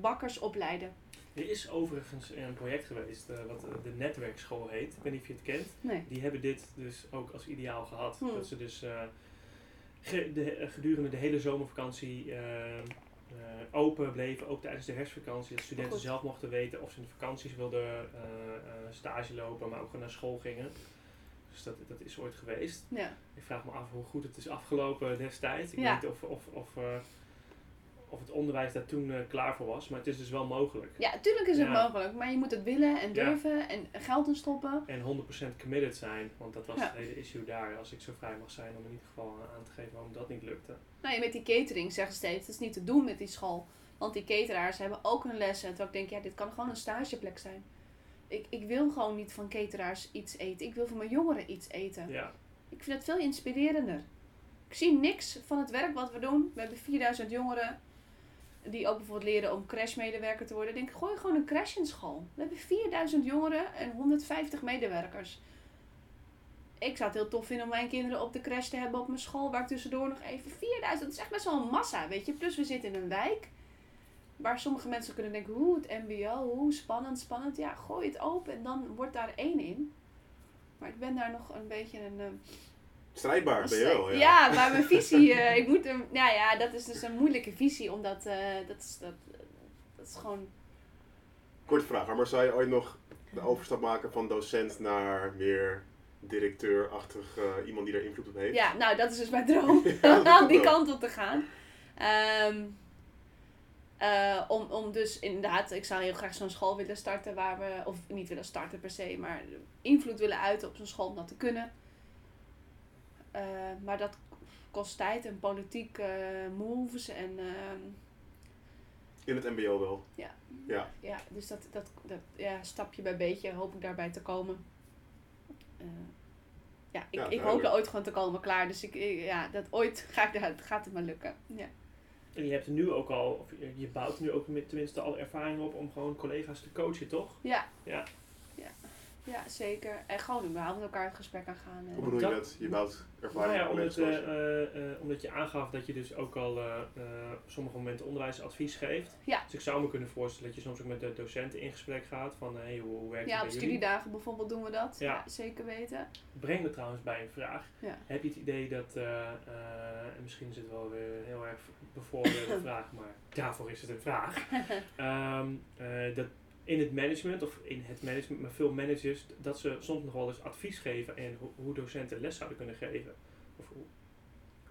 bakkers opleiden. Er is overigens een project geweest eh, wat de netwerkschool heet. Ik weet niet of je het kent. Nee. Die hebben dit dus ook als ideaal gehad. Hmm. Dat ze dus ge- de, gedurende de hele zomervakantie open bleven, ook tijdens de herfstvakantie. Dat studenten Goed. zelf mochten weten of ze in de vakanties wilden eh, stage lopen, maar ook gewoon naar school gingen. Dus dat, dat is ooit geweest. Ja. Ik vraag me af hoe goed het is afgelopen destijds. Ik Ja. weet niet of, of, of, eh, of het onderwijs daar toen eh, klaar voor was, maar het is dus wel mogelijk. ja, natuurlijk is het mogelijk, maar je moet het willen en durven en geld in stoppen. En 100% committed zijn, want dat was het hele issue daar. Als ik zo vrij mag zijn om in ieder geval aan te geven waarom dat niet lukte. Nou, met die catering zeggen ze steeds, het is niet te doen met die school. Want die cateraars hebben ook hun lessen. Terwijl ik denk, ja, dit kan gewoon een stageplek zijn. Ik, ik wil gewoon niet van cateraars iets eten. Ik wil van mijn jongeren iets eten. Ja, Ik vind het veel inspirerender. Ik zie niks van het werk wat we doen. We hebben 4000 jongeren. die ook bijvoorbeeld leren om crashmedewerker te worden. Ik denk, gooi gewoon een crash in school. We hebben 4000 jongeren en 150 medewerkers. Ik zou het heel tof vinden om mijn kinderen op de crash te hebben op mijn school. Waar ik tussendoor nog even 4000. Dat is echt best wel een massa, weet je. Plus we zitten in een wijk. Waar sommige mensen kunnen denken, hoe het mbo, hoe spannend, spannend. Ja, gooi het open en dan wordt daar één in. Maar ik ben daar nog een beetje een... eh, Strijdbaar je wel, ja. ja, maar mijn visie, eh, ik moet hem, nou ja, dat is dus een moeilijke visie, omdat eh, dat, is, dat, dat is gewoon, Korte vraag, maar zou je ooit nog de overstap maken van docent naar meer directeur-achtig iemand die daar invloed op heeft? ja, nou dat is dus mijn droom, om die kant op te gaan. Ehm, eh, om, om dus inderdaad, ik zou heel graag zo'n school willen starten waar we, of niet willen starten per se, maar invloed willen uiten op zo'n school om dat te kunnen. Eh, maar dat kost tijd en politiek eh, moves en ehm, In het mbo wel. Ja. Ja. Ja, dus dat, dat, dat ja, stapje bij beetje hoop ik daarbij te komen. Ja, ik, Ja, ik hoop er ooit gewoon te komen klaar. Dus ik, ik- ja, dat ooit ga ik, daar- gaat het maar lukken. Ja. En je hebt nu ook al, of je- je bouwt nu ook met tenminste al ervaring op om gewoon collega's te coachen, toch? Ja. Ja. Ja. Ja, zeker. En gewoon überhaupt met elkaar het gesprek aan gaan. Hoe bedoel je Dat-? Je bouwt ervaring Nou ja, op omdat, eh, eh, eh, omdat je aangaf dat je dus ook al eh, eh, op sommige momenten onderwijsadvies geeft. Ja. Dus ik zou me kunnen voorstellen dat je soms ook met de docenten in gesprek gaat van hey, hoe, hoe werkt ja, het op bij jullie? studiedagen bijvoorbeeld doen we dat. Ja. Ja, zeker weten. Breng me trouwens bij een vraag. Ja. Heb je het idee dat, eh, eh, en misschien is het wel weer een heel erg bevoordeelde vraag, maar daarvoor is het een vraag. Ehm, eh, dat in het management, of in het management, maar veel managers, dat ze soms nog wel eens advies geven en ho- hoe docenten les zouden kunnen geven. Of hoe,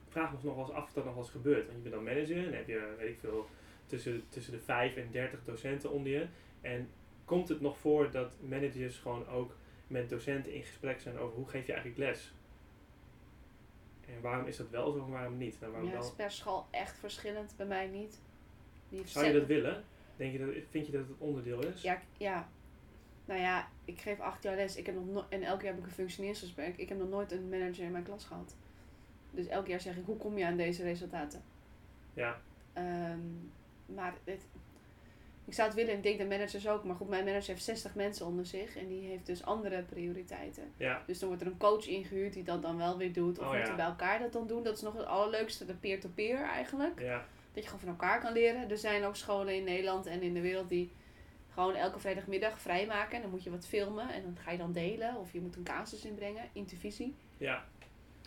vraag me nog wel eens af of dat nog wel eens gebeurt. Want je bent dan manager en heb je, weet ik veel, tussen, tussen de 5 en 30 docenten onder je. En komt het nog voor dat managers gewoon ook met docenten in gesprek zijn over hoe geef je eigenlijk les? En waarom is dat wel zo en waarom niet? Waarom Ja, is per school echt verschillend. Bij mij niet. Die zou je dat willen? Denk je dat, vind je dat het onderdeel is? Ja, ja. Nou ja, ik geef acht jaar les. Ik heb nog no- en elk jaar heb ik een functioneringsgesprek. Ik heb nog nooit een manager in mijn klas gehad. Dus elk jaar zeg ik, hoe kom je aan deze resultaten? Ja. Ehm, maar het, ik zou het willen en ik denk de managers ook. Maar goed, mijn manager heeft 60 mensen onder zich. En die heeft dus andere prioriteiten. Ja, Dus dan wordt er een coach ingehuurd die dat dan wel weer doet. Of Oh, moeten ja. bij elkaar dat dan doen. Dat is nog het allerleukste, de peer-to-peer eigenlijk. ja, Dat je gewoon van elkaar kan leren. Er zijn ook scholen in Nederland en in de wereld die gewoon elke vrijdagmiddag vrijmaken. En dan moet je wat filmen en dan ga je dan delen. Of je moet een casus inbrengen, intervisie. ja.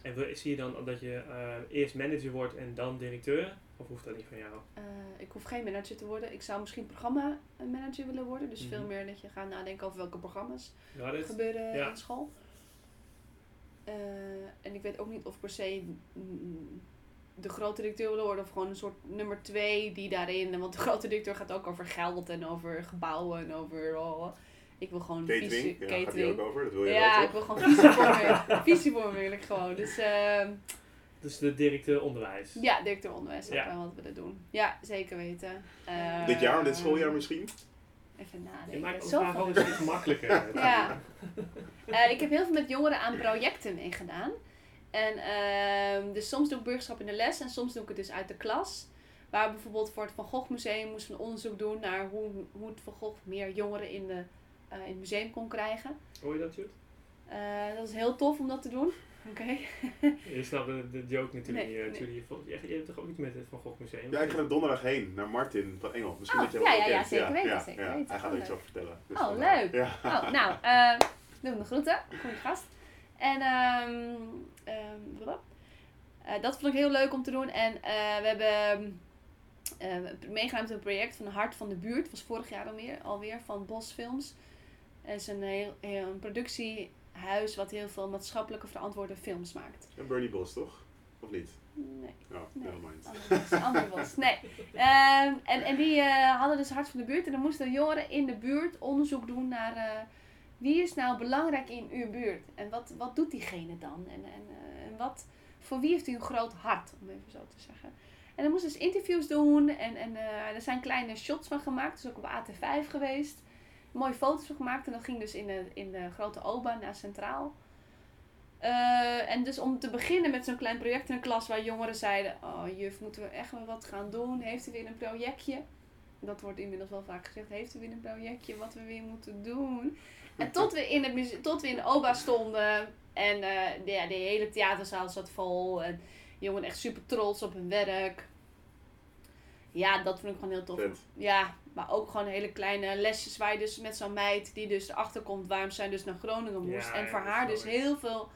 En zie je dan dat je eh, eerst manager wordt en dan directeur? Of hoeft dat niet van jou? Eh, ik hoef geen manager te worden. Ik zou misschien programma manager willen worden. Dus Mhm. veel meer dat je gaat nadenken over welke programma's Ja, dit, gebeuren ja. in school. Eh, en ik weet ook niet of per se mm, de grote directeur willen worden of gewoon een soort nummer twee die daarin. Want de grote directeur gaat ook over geld en over gebouwen en over. oh, ik wil gewoon Catering, visie- ja, gaat die catering. ook over? Dat wil je Ja, wel, ik wil gewoon visievorming. visievorming wil ik gewoon. Dus ehm, Dus de directeur onderwijs. ja, directeur onderwijs Ja. wat willen doen. Ja, zeker weten. Eh, Dit jaar, dit schooljaar misschien? Even Je nadenken. maakt ons Zoveel vraag altijd iets makkelijker. Ja. Eh, ik heb heel veel met jongeren aan projecten meegedaan. En ehm, dus soms doe ik burgerschap in de les en soms doe ik het dus uit de klas. Waar bijvoorbeeld voor het Van Gogh Museum moesten we een onderzoek doen naar hoe, hoe het Van Gogh meer jongeren in, de, eh, in het museum kon krijgen. Hoor je dat, Jut? Eh, dat is heel tof om dat te doen. Oké. Je snapt de, de joke natuurlijk Nee, niet, eh, nee. Je, volgt- je, je hebt toch ook iets met het Van Gogh Museum? Ja, ik ga er donderdag heen naar Martin van Engel. Misschien Oh, dat je hem ja, ja, ja, zeker weten, zeker ja. weten. Hij gaat Oh, er iets leuk. over vertellen. Dus Oh, leuk. Ja. Oh, nou, doe de groeten. Goeie gast. En. Eh, dat vond ik heel leuk om te doen. En eh, we hebben eh, meegedaan met een project van Hart van de Buurt. Dat was vorig jaar alweer, alweer van Bos Films. Het is een, heel, heel- een productiehuis wat heel veel maatschappelijke verantwoorde films maakt. En Bernie Bos, toch? Of niet? Nee. Oh, Nee. nevermind. Andere bos. Nee. Ehm, en, en die hadden dus Hart van de Buurt. En dan moesten jongeren in de buurt onderzoek doen naar wie is nou belangrijk in uw buurt. En wat, wat doet diegene dan? En, en, eh, en wat, voor wie heeft u een groot hart, om even zo te zeggen. En dan moesten ze dus interviews doen. En, en eh, er zijn kleine shots van gemaakt. Dus ook op AT5 geweest. Mooie foto's van gemaakt. En dat ging dus in de, in de grote OBA naar Centraal. Eh, en dus om te beginnen met zo'n klein project in een klas waar jongeren zeiden: Oh, juf, moeten we echt wat gaan doen? Heeft u weer een projectje? Dat wordt inmiddels wel vaak gezegd: Heeft u weer een projectje wat we weer moeten doen? En tot we in de, muzie- tot we in de OBA stonden en eh, de, ja, de hele theaterzaal zat vol. En jongeren echt super trots op hun werk. Ja, dat vond ik gewoon heel tof. Vet. Ja, maar ook gewoon hele kleine lesjes waar je dus met zo'n meid die dus erachter komt waarom zij dus naar Groningen moest. Ja, en voor haar dus heel veel,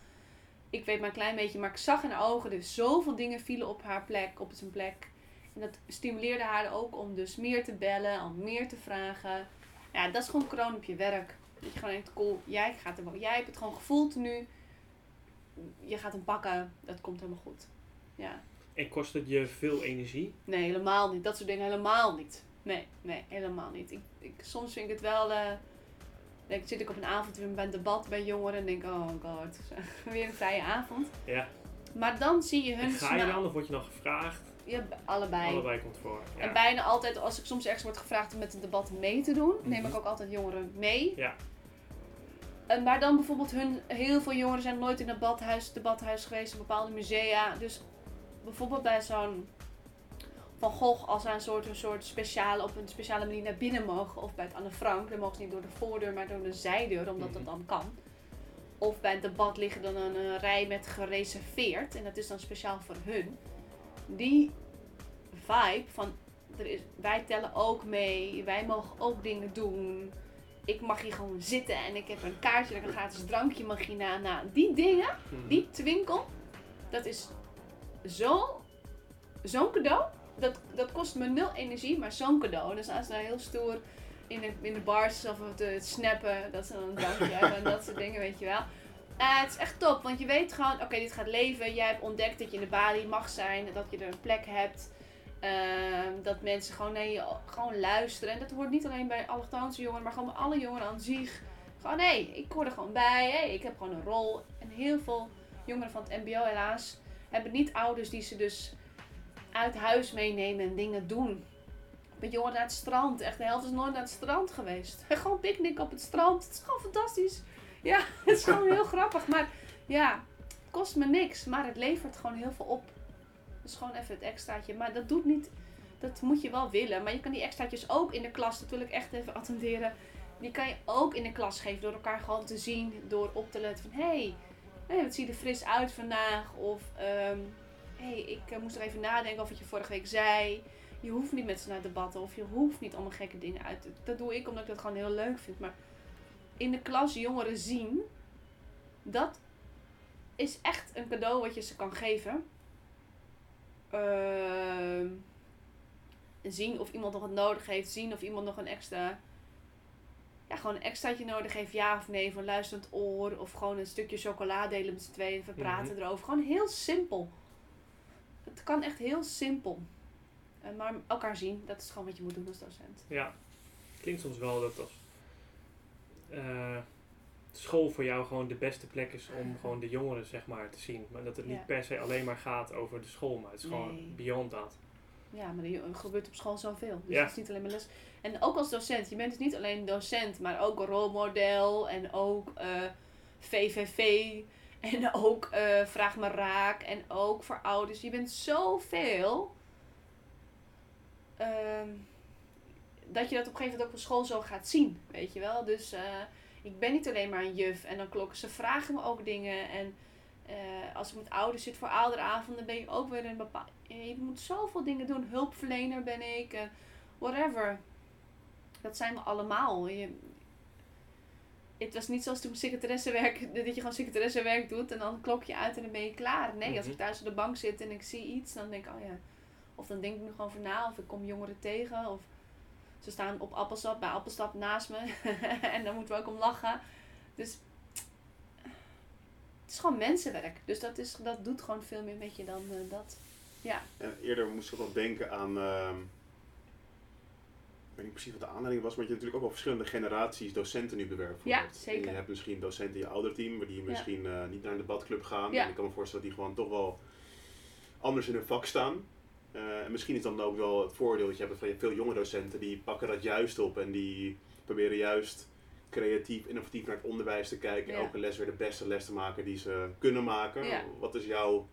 ik weet maar een klein beetje, maar ik zag in haar ogen dus zoveel dingen vielen op haar plek, op zijn plek. En dat stimuleerde haar ook om dus meer te bellen, om meer te vragen. Ja, dat is gewoon kroon op je werk. Dat je gewoon denkt, cool, jij, gaat er, wel- jij hebt het gewoon gevoeld nu. Je gaat hem pakken, dat komt helemaal goed. Ja. En kost het je veel energie? Nee, helemaal niet. Dat soort dingen helemaal niet. Nee, nee, helemaal niet. Ik, ik, soms vind ik het wel. eh dan zit ik op een avond weer bij een debat bij jongeren en denk, oh god, weer een vrije avond. Ja. Maar dan zie je hun En ga je dan of word je dan gevraagd? Ja, allebei. Allebei komt voor. Ja. En bijna altijd, als ik soms ergens word gevraagd om met het debat mee te doen, neem ik Mhm. ook altijd jongeren mee. Ja. En maar dan bijvoorbeeld hun, heel veel jongeren zijn nooit in een badhuis, debathuis geweest, in bepaalde musea. Dus bijvoorbeeld bij zo'n Van Gogh, als een soort, een soort speciale, op een speciale manier naar binnen mogen. Of bij het Anne Frank, dan mogen ze niet door de voordeur, maar door de zijdeur, omdat dat Mhm. dan kan. Of bij het debat liggen dan een, eh, rij met gereserveerd. En dat is dan speciaal voor hun. Die vibe van er is, wij tellen ook mee, wij mogen ook dingen doen. Ik mag hier gewoon zitten en ik heb een kaartje ik een gratis drankje mag na. Nou, die dingen, Mhm. die twinkel, dat is zo, zo'n cadeau. Dat, dat kost me nul energie, maar zo'n cadeau. Dus als ze dan heel stoer in de, in de bars of te snappen, dat ze dan een drankje hebben en dat soort dingen, weet je wel. Eh, het is echt top, want je weet gewoon, oké, dit gaat leven. Jij hebt ontdekt dat je in de balie mag zijn, dat je er een plek hebt. Ehm, dat mensen gewoon je gewoon luisteren. En dat hoort niet alleen bij allochtoonse jongeren, maar gewoon bij alle jongeren aan zich. Gewoon, hé, ik hoor er gewoon bij. Hé, ik heb gewoon een rol. En heel veel jongeren van het mbo helaas hebben niet ouders die ze dus uit huis meenemen en dingen doen. Met jongeren naar het strand. Echt, de helft is nooit naar het strand geweest. Gewoon picknick op het strand. Het is gewoon fantastisch. Ja, het is gewoon heel grappig. Maar ja, het kost me niks. Maar het levert gewoon heel veel op. Dus gewoon even het extraatje. Maar dat doet niet... Dat moet je wel willen. Maar je kan die extraatjes ook in de klas, dat wil ik echt even attenderen. Die kan je ook in de klas geven door elkaar gewoon te zien. Door op te letten van... Hé, hey, wat zie je er fris uit vandaag? Of... ehm hey, ik eh, moest er even nadenken over wat je vorige week zei. Je hoeft niet met ze naar debatten of je hoeft niet allemaal gekke dingen uit. Dat doe ik omdat ik dat gewoon heel leuk vind. Maar in de klas jongeren zien, dat is echt een cadeau wat je ze kan geven. Ehm, zien of iemand nog wat nodig heeft. Zien of iemand nog een extra... Ja, gewoon een extraatje nodig heeft, ja of nee, van luisterend oor. Of gewoon een stukje chocola delen met z'n tweeën. Even praten erover. Gewoon heel simpel. Het kan echt heel simpel. Eh, maar elkaar zien, dat is gewoon wat je moet doen als docent. Ja, klinkt soms wel dat als eh, school voor jou gewoon de beste plek is om gewoon de jongeren zeg maar te zien. Maar dat het niet per se alleen maar gaat over de school, maar het is Nee. gewoon beyond dat. Ja, maar er gebeurt op school zoveel. Dus Ja. het is niet alleen maar les. En ook als docent. Je bent dus niet alleen docent, maar ook een rolmodel. En ook eh, VVV. En ook eh, Vraag maar Raak. En ook voor ouders. Je bent zoveel. ehm, dat je dat op een gegeven moment ook op school zo gaat zien. Weet je wel? Dus eh, ik ben niet alleen maar een juf. En dan klokken ze vragen me ook dingen. En eh, als ik met ouders zit voor ouderavonden, ben je ook weer een bepaald. Je moet zoveel dingen doen. Hulpverlener ben ik. whatever. Dat zijn we allemaal. Je, het was niet zoals toen secretaressewerk, dat je gewoon secretaressewerk doet en dan klok je uit en dan ben je klaar. Nee, als Mhm. ik thuis op de bank zit en ik zie iets, dan denk ik, oh ja. Of dan denk ik er gewoon voor na, of ik kom jongeren tegen, of ze staan op appelsap, bij appelsap naast me en daar moeten we ook om lachen. Dus het is gewoon mensenwerk. Dus dat, is, dat doet gewoon veel meer met je dan eh, dat. Ja. En eerder moest ik ook nog denken aan. ehm, ik weet niet precies wat de aanleiding was, maar je hebt natuurlijk ook wel verschillende generaties docenten nu bewerkt. Ja, zeker. En je hebt misschien docenten in je ouderteam, maar die misschien eh, niet naar een debatclub gaan. Ja. En ik kan me voorstellen dat die gewoon toch wel anders in hun vak staan. Eh, en misschien is dan ook wel het voordeel dat je hebt van je veel jonge docenten die pakken dat juist op en die proberen juist creatief, innovatief naar het onderwijs te kijken. Ja. Elke les weer de beste les te maken die ze kunnen maken. Ja. Wat is jouw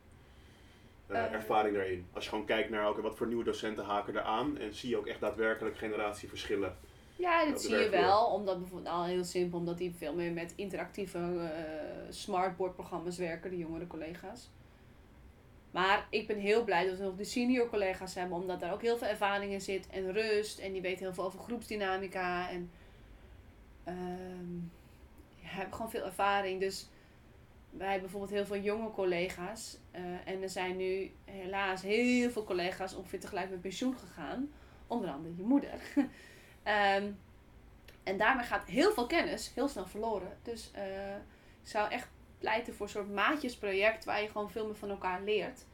eh, Eh. ervaring daarin? Als je gewoon kijkt naar oké, wat voor nieuwe docenten haken er aan. En zie je ook echt daadwerkelijk generatieverschillen. Ja, dat zie je wel. Omdat bijvoorbeeld al heel simpel, omdat die veel meer met interactieve eh smartboard-programma's werken, de jongere collega's. Maar ik ben heel blij dat we nog de senior collega's hebben, omdat daar ook heel veel ervaring in zit en rust. En die weten heel veel over groepsdynamica. En ehm ja, hebben gewoon veel ervaring. Dus wij hebben bijvoorbeeld heel veel jonge collega's. eh, en er zijn nu helaas heel veel collega's ongeveer tegelijk met pensioen gegaan. Onder andere je moeder. Ehm, en daarmee gaat heel veel kennis heel snel verloren. Dus eh, ik zou echt pleiten voor een soort maatjesproject waar je gewoon veel meer van elkaar leert.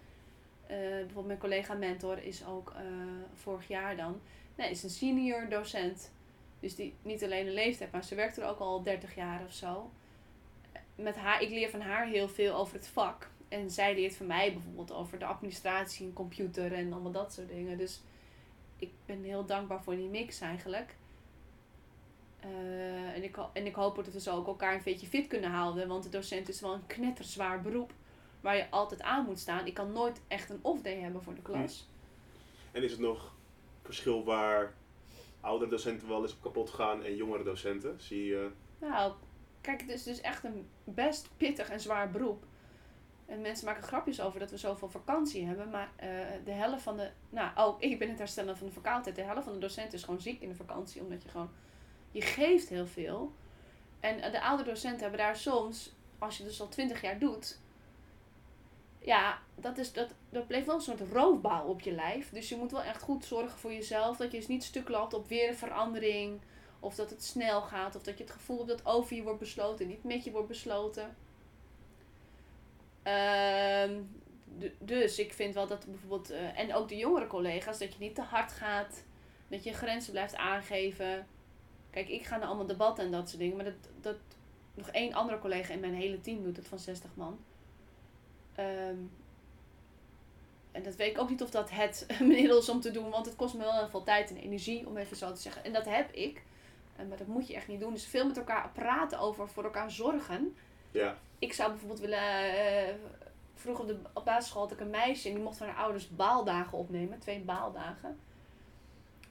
Eh, bijvoorbeeld mijn collega mentor is ook eh, vorig jaar dan, nee, is een senior docent. Dus die niet alleen een leeftijd, maar ze werkt er ook al 30 jaar of zo. Met haar, ik leer van haar heel veel over het vak. En zij leert van mij bijvoorbeeld over de administratie en computer en allemaal dat soort dingen. Dus ik ben heel dankbaar voor die mix eigenlijk. Eh, en, ik, en ik hoop dat we zo ook elkaar een beetje fit kunnen houden. Want de docent is wel een knetterzwaar beroep. Waar je altijd aan moet staan. Ik kan nooit echt een off-day hebben voor de klas. En is het nog verschil waar oudere docenten wel eens op kapot gaan en jongere docenten? Zie je... Nou, kijk, het is dus echt een best pittig en zwaar beroep. En mensen maken grapjes over dat we zoveel vakantie hebben. Maar eh, de helft van de... Nou, oh, ik ben het herstellen van de verkoudheid. De helft van de docenten is gewoon ziek in de vakantie. Omdat je gewoon... Je geeft heel veel. En eh, de oudere docenten hebben daar soms... Als je dus al twintig jaar doet... Ja, dat, is, dat, dat bleef wel een soort roofbouw op je lijf. Dus je moet wel echt goed zorgen voor jezelf. Dat je dus niet stuk loopt op weer een verandering. Of dat het snel gaat. Of dat je het gevoel hebt dat over je wordt besloten. Niet met je wordt besloten. Ehm, dus ik vind wel dat bijvoorbeeld... eh, en ook de jongere collega's. Dat je niet te hard gaat. Dat je grenzen blijft aangeven. Kijk, ik ga naar allemaal debatten en dat soort dingen. Maar dat, dat nog één andere collega in mijn hele team doet het van 60 man. Ehm, en dat weet ik ook niet of dat het middel is om te doen. Want het kost me wel heel veel tijd en energie, om even zo te zeggen. En dat heb ik. Eh, maar dat moet je echt niet doen. Dus veel met elkaar praten over, voor elkaar zorgen. Ja, Ik zou bijvoorbeeld willen... eh, vroeger op de op basisschool had ik een meisje en die mocht van haar ouders baaldagen opnemen. Twee baaldagen.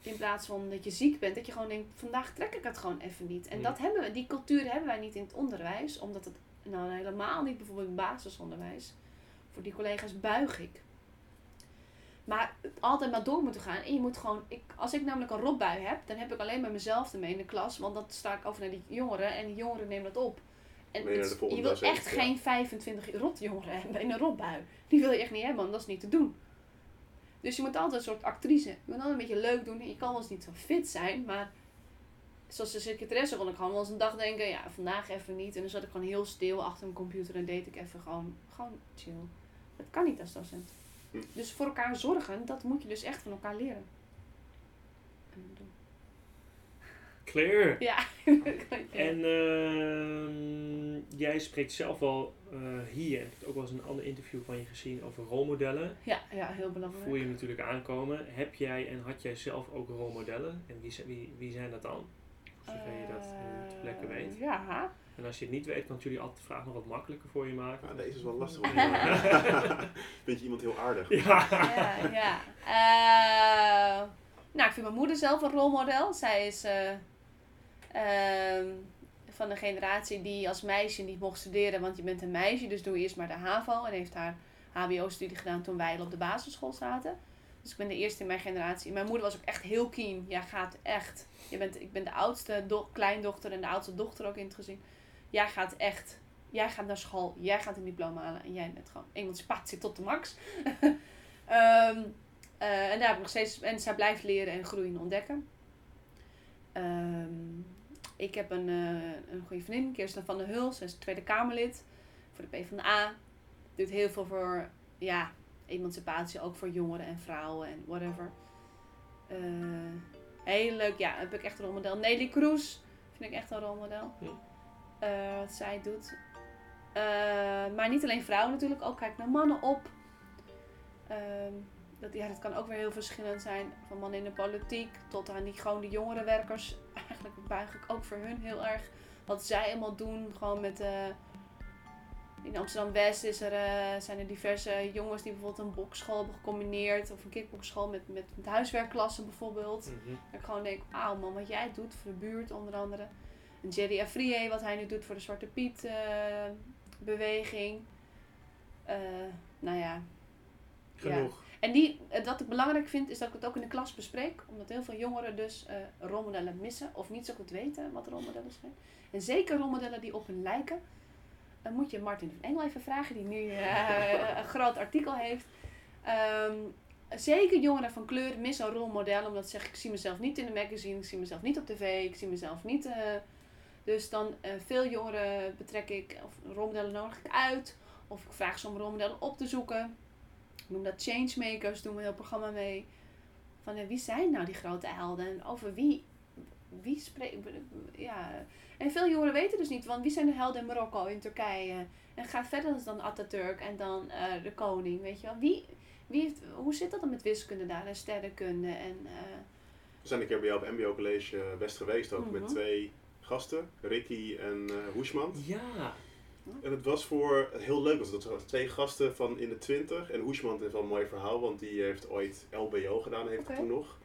In plaats van dat je ziek bent, dat je gewoon denkt, vandaag trek ik het gewoon even niet. En dat hebben we, die cultuur hebben wij niet in het onderwijs. Omdat het, nou helemaal niet bijvoorbeeld basisonderwijs. Voor die collega's buig ik. Maar altijd maar door moeten gaan. En je moet gewoon, ik, als ik namelijk een rotbui heb, dan heb ik alleen maar mezelf ermee in de klas. Want dan sta ik over naar die jongeren en die jongeren nemen dat op. En het- je wil echt geen 25 rotjongeren hebben in een rotbui. Die wil je echt niet hebben, want dat is niet te doen. Dus je moet altijd een soort actrice. Je moet altijd een beetje leuk doen. Je kan wel eens niet zo fit zijn, maar zoals de secretaresse kon ik gewoon wel eens een dag denken, ja, vandaag even niet. En dan zat ik gewoon heel stil achter mijn computer en deed ik even gewoon, gewoon chill. Dat kan niet als docent. Hm. Dus voor elkaar zorgen, dat moet je dus echt van elkaar leren. En doen. Clear. Ja. En ehm, jij spreekt zelf wel eh, hier, ik heb ook wel eens een ander interview van je gezien over rolmodellen. ja, ja, heel belangrijk. Voel je hem natuurlijk aankomen. Heb jij en had jij zelf ook rolmodellen? En wie, zijn- wie, wie zijn dat dan? Zover je dat ter plekke weet. Eh, Ja. En als je het niet weet, kan ik jullie altijd de vraag nog wat makkelijker voor je maken. Ja, deze is wel lastig. om te- Vind je iemand heel aardig? Ja. ja, ja. Eh, nou, ik vind mijn moeder zelf een rolmodel. Zij is eh, ehm, van de generatie die als meisje niet mocht studeren, want je bent een meisje, dus doe eerst maar de HAVO. En heeft haar HBO-studie gedaan toen wij op de basisschool zaten. Dus ik ben de eerste in mijn generatie. Mijn moeder was ook echt heel keen. Ja, gaat echt. Je bent, ik ben de oudste do- kleindochter en de oudste dochter ook in het gezin. Jij gaat echt. Jij gaat naar school. Jij gaat een diploma halen. En jij bent gewoon emancipatie tot de max. Ehm, eh, en daar heb ik nog steeds. En zij blijft leren en groeien en ontdekken. Ehm, ik heb een, eh, een goede vriendin, Kirsten van der Hul. Zij is Tweede Kamerlid voor de PvdA. Doet heel veel voor ja, emancipatie, ook voor jongeren en vrouwen en whatever. Eh, heel leuk, ja, heb ik echt een rolmodel. Nelly Kroes vind ik echt een rolmodel. Ja. Eh, wat zij doet. Maar niet alleen vrouwen natuurlijk, ook kijk naar mannen op. Ehm, dat, ja, dat kan ook weer heel verschillend zijn. Van mannen in de politiek tot aan die gewoon de eigenlijk buig ik ook voor hun heel erg wat zij allemaal doen. Gewoon met. Eh, in Amsterdam West is er, eh, zijn er diverse jongens die bijvoorbeeld een bokschool hebben gecombineerd. Of een kickbokschool met, met, huiswerkklassen bijvoorbeeld. Mhm. Dat ik gewoon denk, wauw man, wat jij doet voor de buurt onder andere. En Jerry Afrié, wat hij nu doet voor de Zwarte Piet eh, beweging nou ja. Genoeg. En die, eh, wat ik belangrijk vind, is dat ik het ook in de klas bespreek. Omdat heel veel jongeren dus uh, rolmodellen missen. Of niet zo goed weten wat rolmodellen zijn. En zeker rolmodellen die op hun lijken. Dan moet je Martin van Engel even vragen, die nu eh, een groot artikel heeft. Ehm, zeker jongeren van kleur missen een rolmodel. Omdat ze zeggen, ik zie mezelf niet in de magazine. Ik zie mezelf niet op tv. Ik zie mezelf niet... Dus dan veel jongeren betrek ik, of rolmodellen nodig ik uit. Of ik vraag ze om rolmodellen op te zoeken noem dat changemakers, doen we een heel programma mee. Van eh, wie zijn nou die grote helden? En over wie, wie spreekt. Ja. En veel jongeren weten dus niet, want wie zijn de helden in Marokko, in Turkije? En gaat verder dan Atatürk en dan uh, de koning, weet je wel? Wie, wie heeft, hoe zit dat dan met wiskunde daar en sterrenkunde? En. Eh? We zijn een keer bij jou op MBO College best geweest, ook mhm. met twee gasten, Ricky en uh, Hoesman. Ja, en het was voor heel leuk, want dat waren twee gasten van in de twintig. En Hoesman heeft wel een mooi verhaal, want die heeft ooit LBO gedaan, heeft okay. toen nog.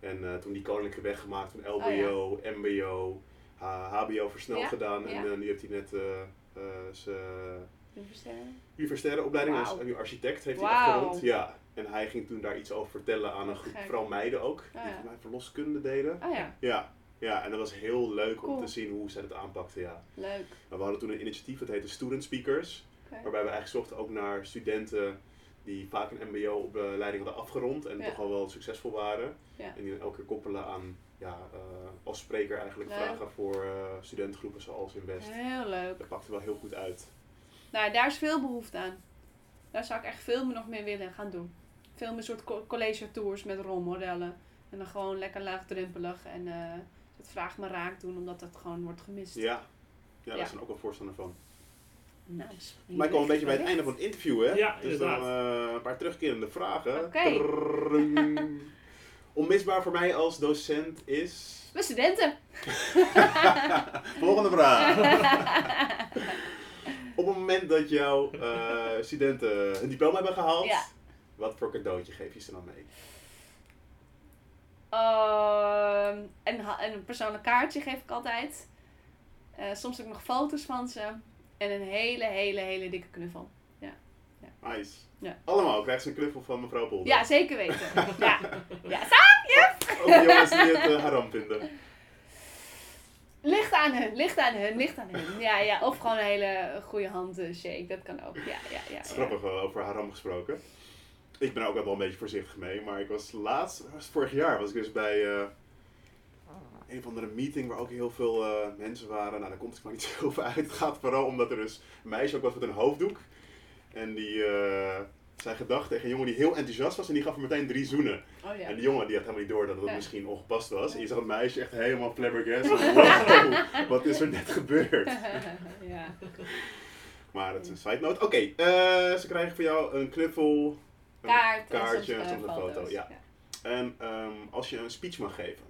En eh, toen die koninklijke weg gemaakt van LBO. MBO, HBO versneld gedaan. En eh, nu heeft hij net eh, zijn... Universitaire? Opleiding, wow. als nu architect heeft hij afgerond. Ja. En hij ging toen daar iets over vertellen aan een groep, vooral meiden ook, die voor mij verloskunde deden. Ja. Ja, en dat was heel leuk om te zien hoe zij dat aanpakten. Ja. Leuk. we hadden toen een initiatief, dat heette Student Speakers. Waarbij we eigenlijk zochten ook naar studenten die vaak een mbo-opleiding hadden afgerond en toch al wel succesvol waren. En die dan elke keer koppelen aan, ja, eh, als spreker eigenlijk vragen voor uh, studentgroepen zoals in West. Heel leuk. Dat pakte wel heel goed uit. Nou, daar is veel behoefte aan. Daar zou ik echt veel meer nog meer willen gaan doen. Veel meer soort college tours met rolmodellen. En dan gewoon lekker laagdrempelig en... Eh, het vraag maar raak doen, omdat dat gewoon wordt gemist. Ja, ja, daar zijn ook wel voorstander van. Nice. Maar ik kom een beetje bij het einde van het interview, hè? Ja, dus dan eh, een paar terugkerende vragen. Okay. Onmisbaar voor mij als docent is. Mijn studenten. Volgende vraag. Op het moment dat jouw studenten een diploma hebben gehaald, wat voor cadeautje geef je ze dan mee? Ehm, en, een persoonlijk kaartje geef ik altijd. Eh, soms ook nog foto's van ze. En een hele, hele, hele dikke knuffel. Nice. Ja. Allemaal krijgt ze een knuffel van mevrouw Polder. Ja, zeker weten. ja. ja. Ook de jongens die het uh, haram vinden. Ligt aan hun, ligt aan hun, ligt aan hun. Ja, ja. Of gewoon een hele goede handshake, dat kan ook. Ja, ja, ja. Ja. grappig uh, over haram gesproken. Ik ben er ook wel een beetje voorzichtig mee, maar ik was laatst, was vorig jaar, was ik dus bij uh, een of andere meeting waar ook heel veel uh, mensen waren. Nou, daar komt het maar niet zoveel uit. Het gaat vooral omdat er dus een meisje ook was met een hoofddoek. En die uh, zei gedag tegen een jongen die heel enthousiast was en die gaf hem meteen drie zoenen. Oh, ja. En die jongen die had helemaal niet door dat het Ja. misschien ongepast was. En je zag het meisje echt helemaal flabbergasted. Wow, wat is er net gebeurd? ja. Maar dat is een side note. Oké, eh, ze krijgen voor jou een knuffel, Kaart, kaartje en eh, soms een foto. Ja. En ehm, als je een speech mag geven,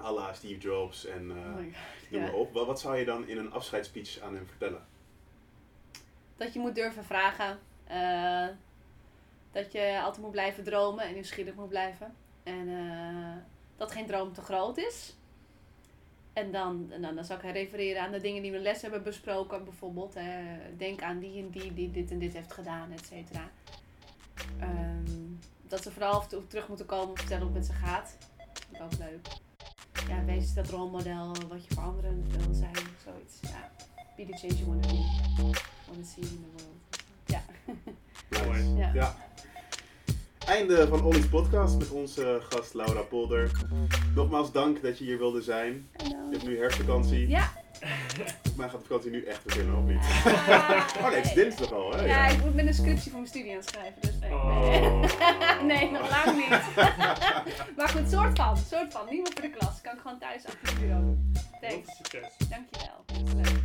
à la Steve Jobs en eh, Oh God, noem maar op, wat, wat zou je dan in een afscheidsspeech aan hem vertellen? Dat je moet durven vragen. eh, dat je altijd moet blijven dromen en nieuwsgierig moet blijven. En eh, dat geen droom te groot is. En dan, en dan, dan zou ik refereren aan de dingen die we in les hebben besproken. Bijvoorbeeld, eh, denk aan die en die die dit en dit heeft gedaan, et cetera. Ehm, dat ze vooral terug moeten komen en vertellen hoe het met ze gaat. Vind ik ook leuk. Ja, wees dat rolmodel wat je voor anderen wil zijn. Zoiets. Ja. Be the change you want to be. Want to see in the world. Ja. Nice. Ja. Ja. Einde van Ollie's podcast met onze gast Laura Polder. Nogmaals dank dat je hier wilde zijn. Hallo. Je hebt nu herfstvakantie. Ja. Maar gaat de vakantie nu echt beginnen of niet? Ah, Oh nee, het is dinsdag al, hè? Ja, ik moet met een scriptie voor mijn studie aan schrijven. Dus nee. Oh. nee, nog lang niet. maar goed, soort van. Soort van. Niet meer voor de klas. Kan ik gewoon thuis achter het bureau doen. Thanks. Succes. Dankjewel. Dat is leuk.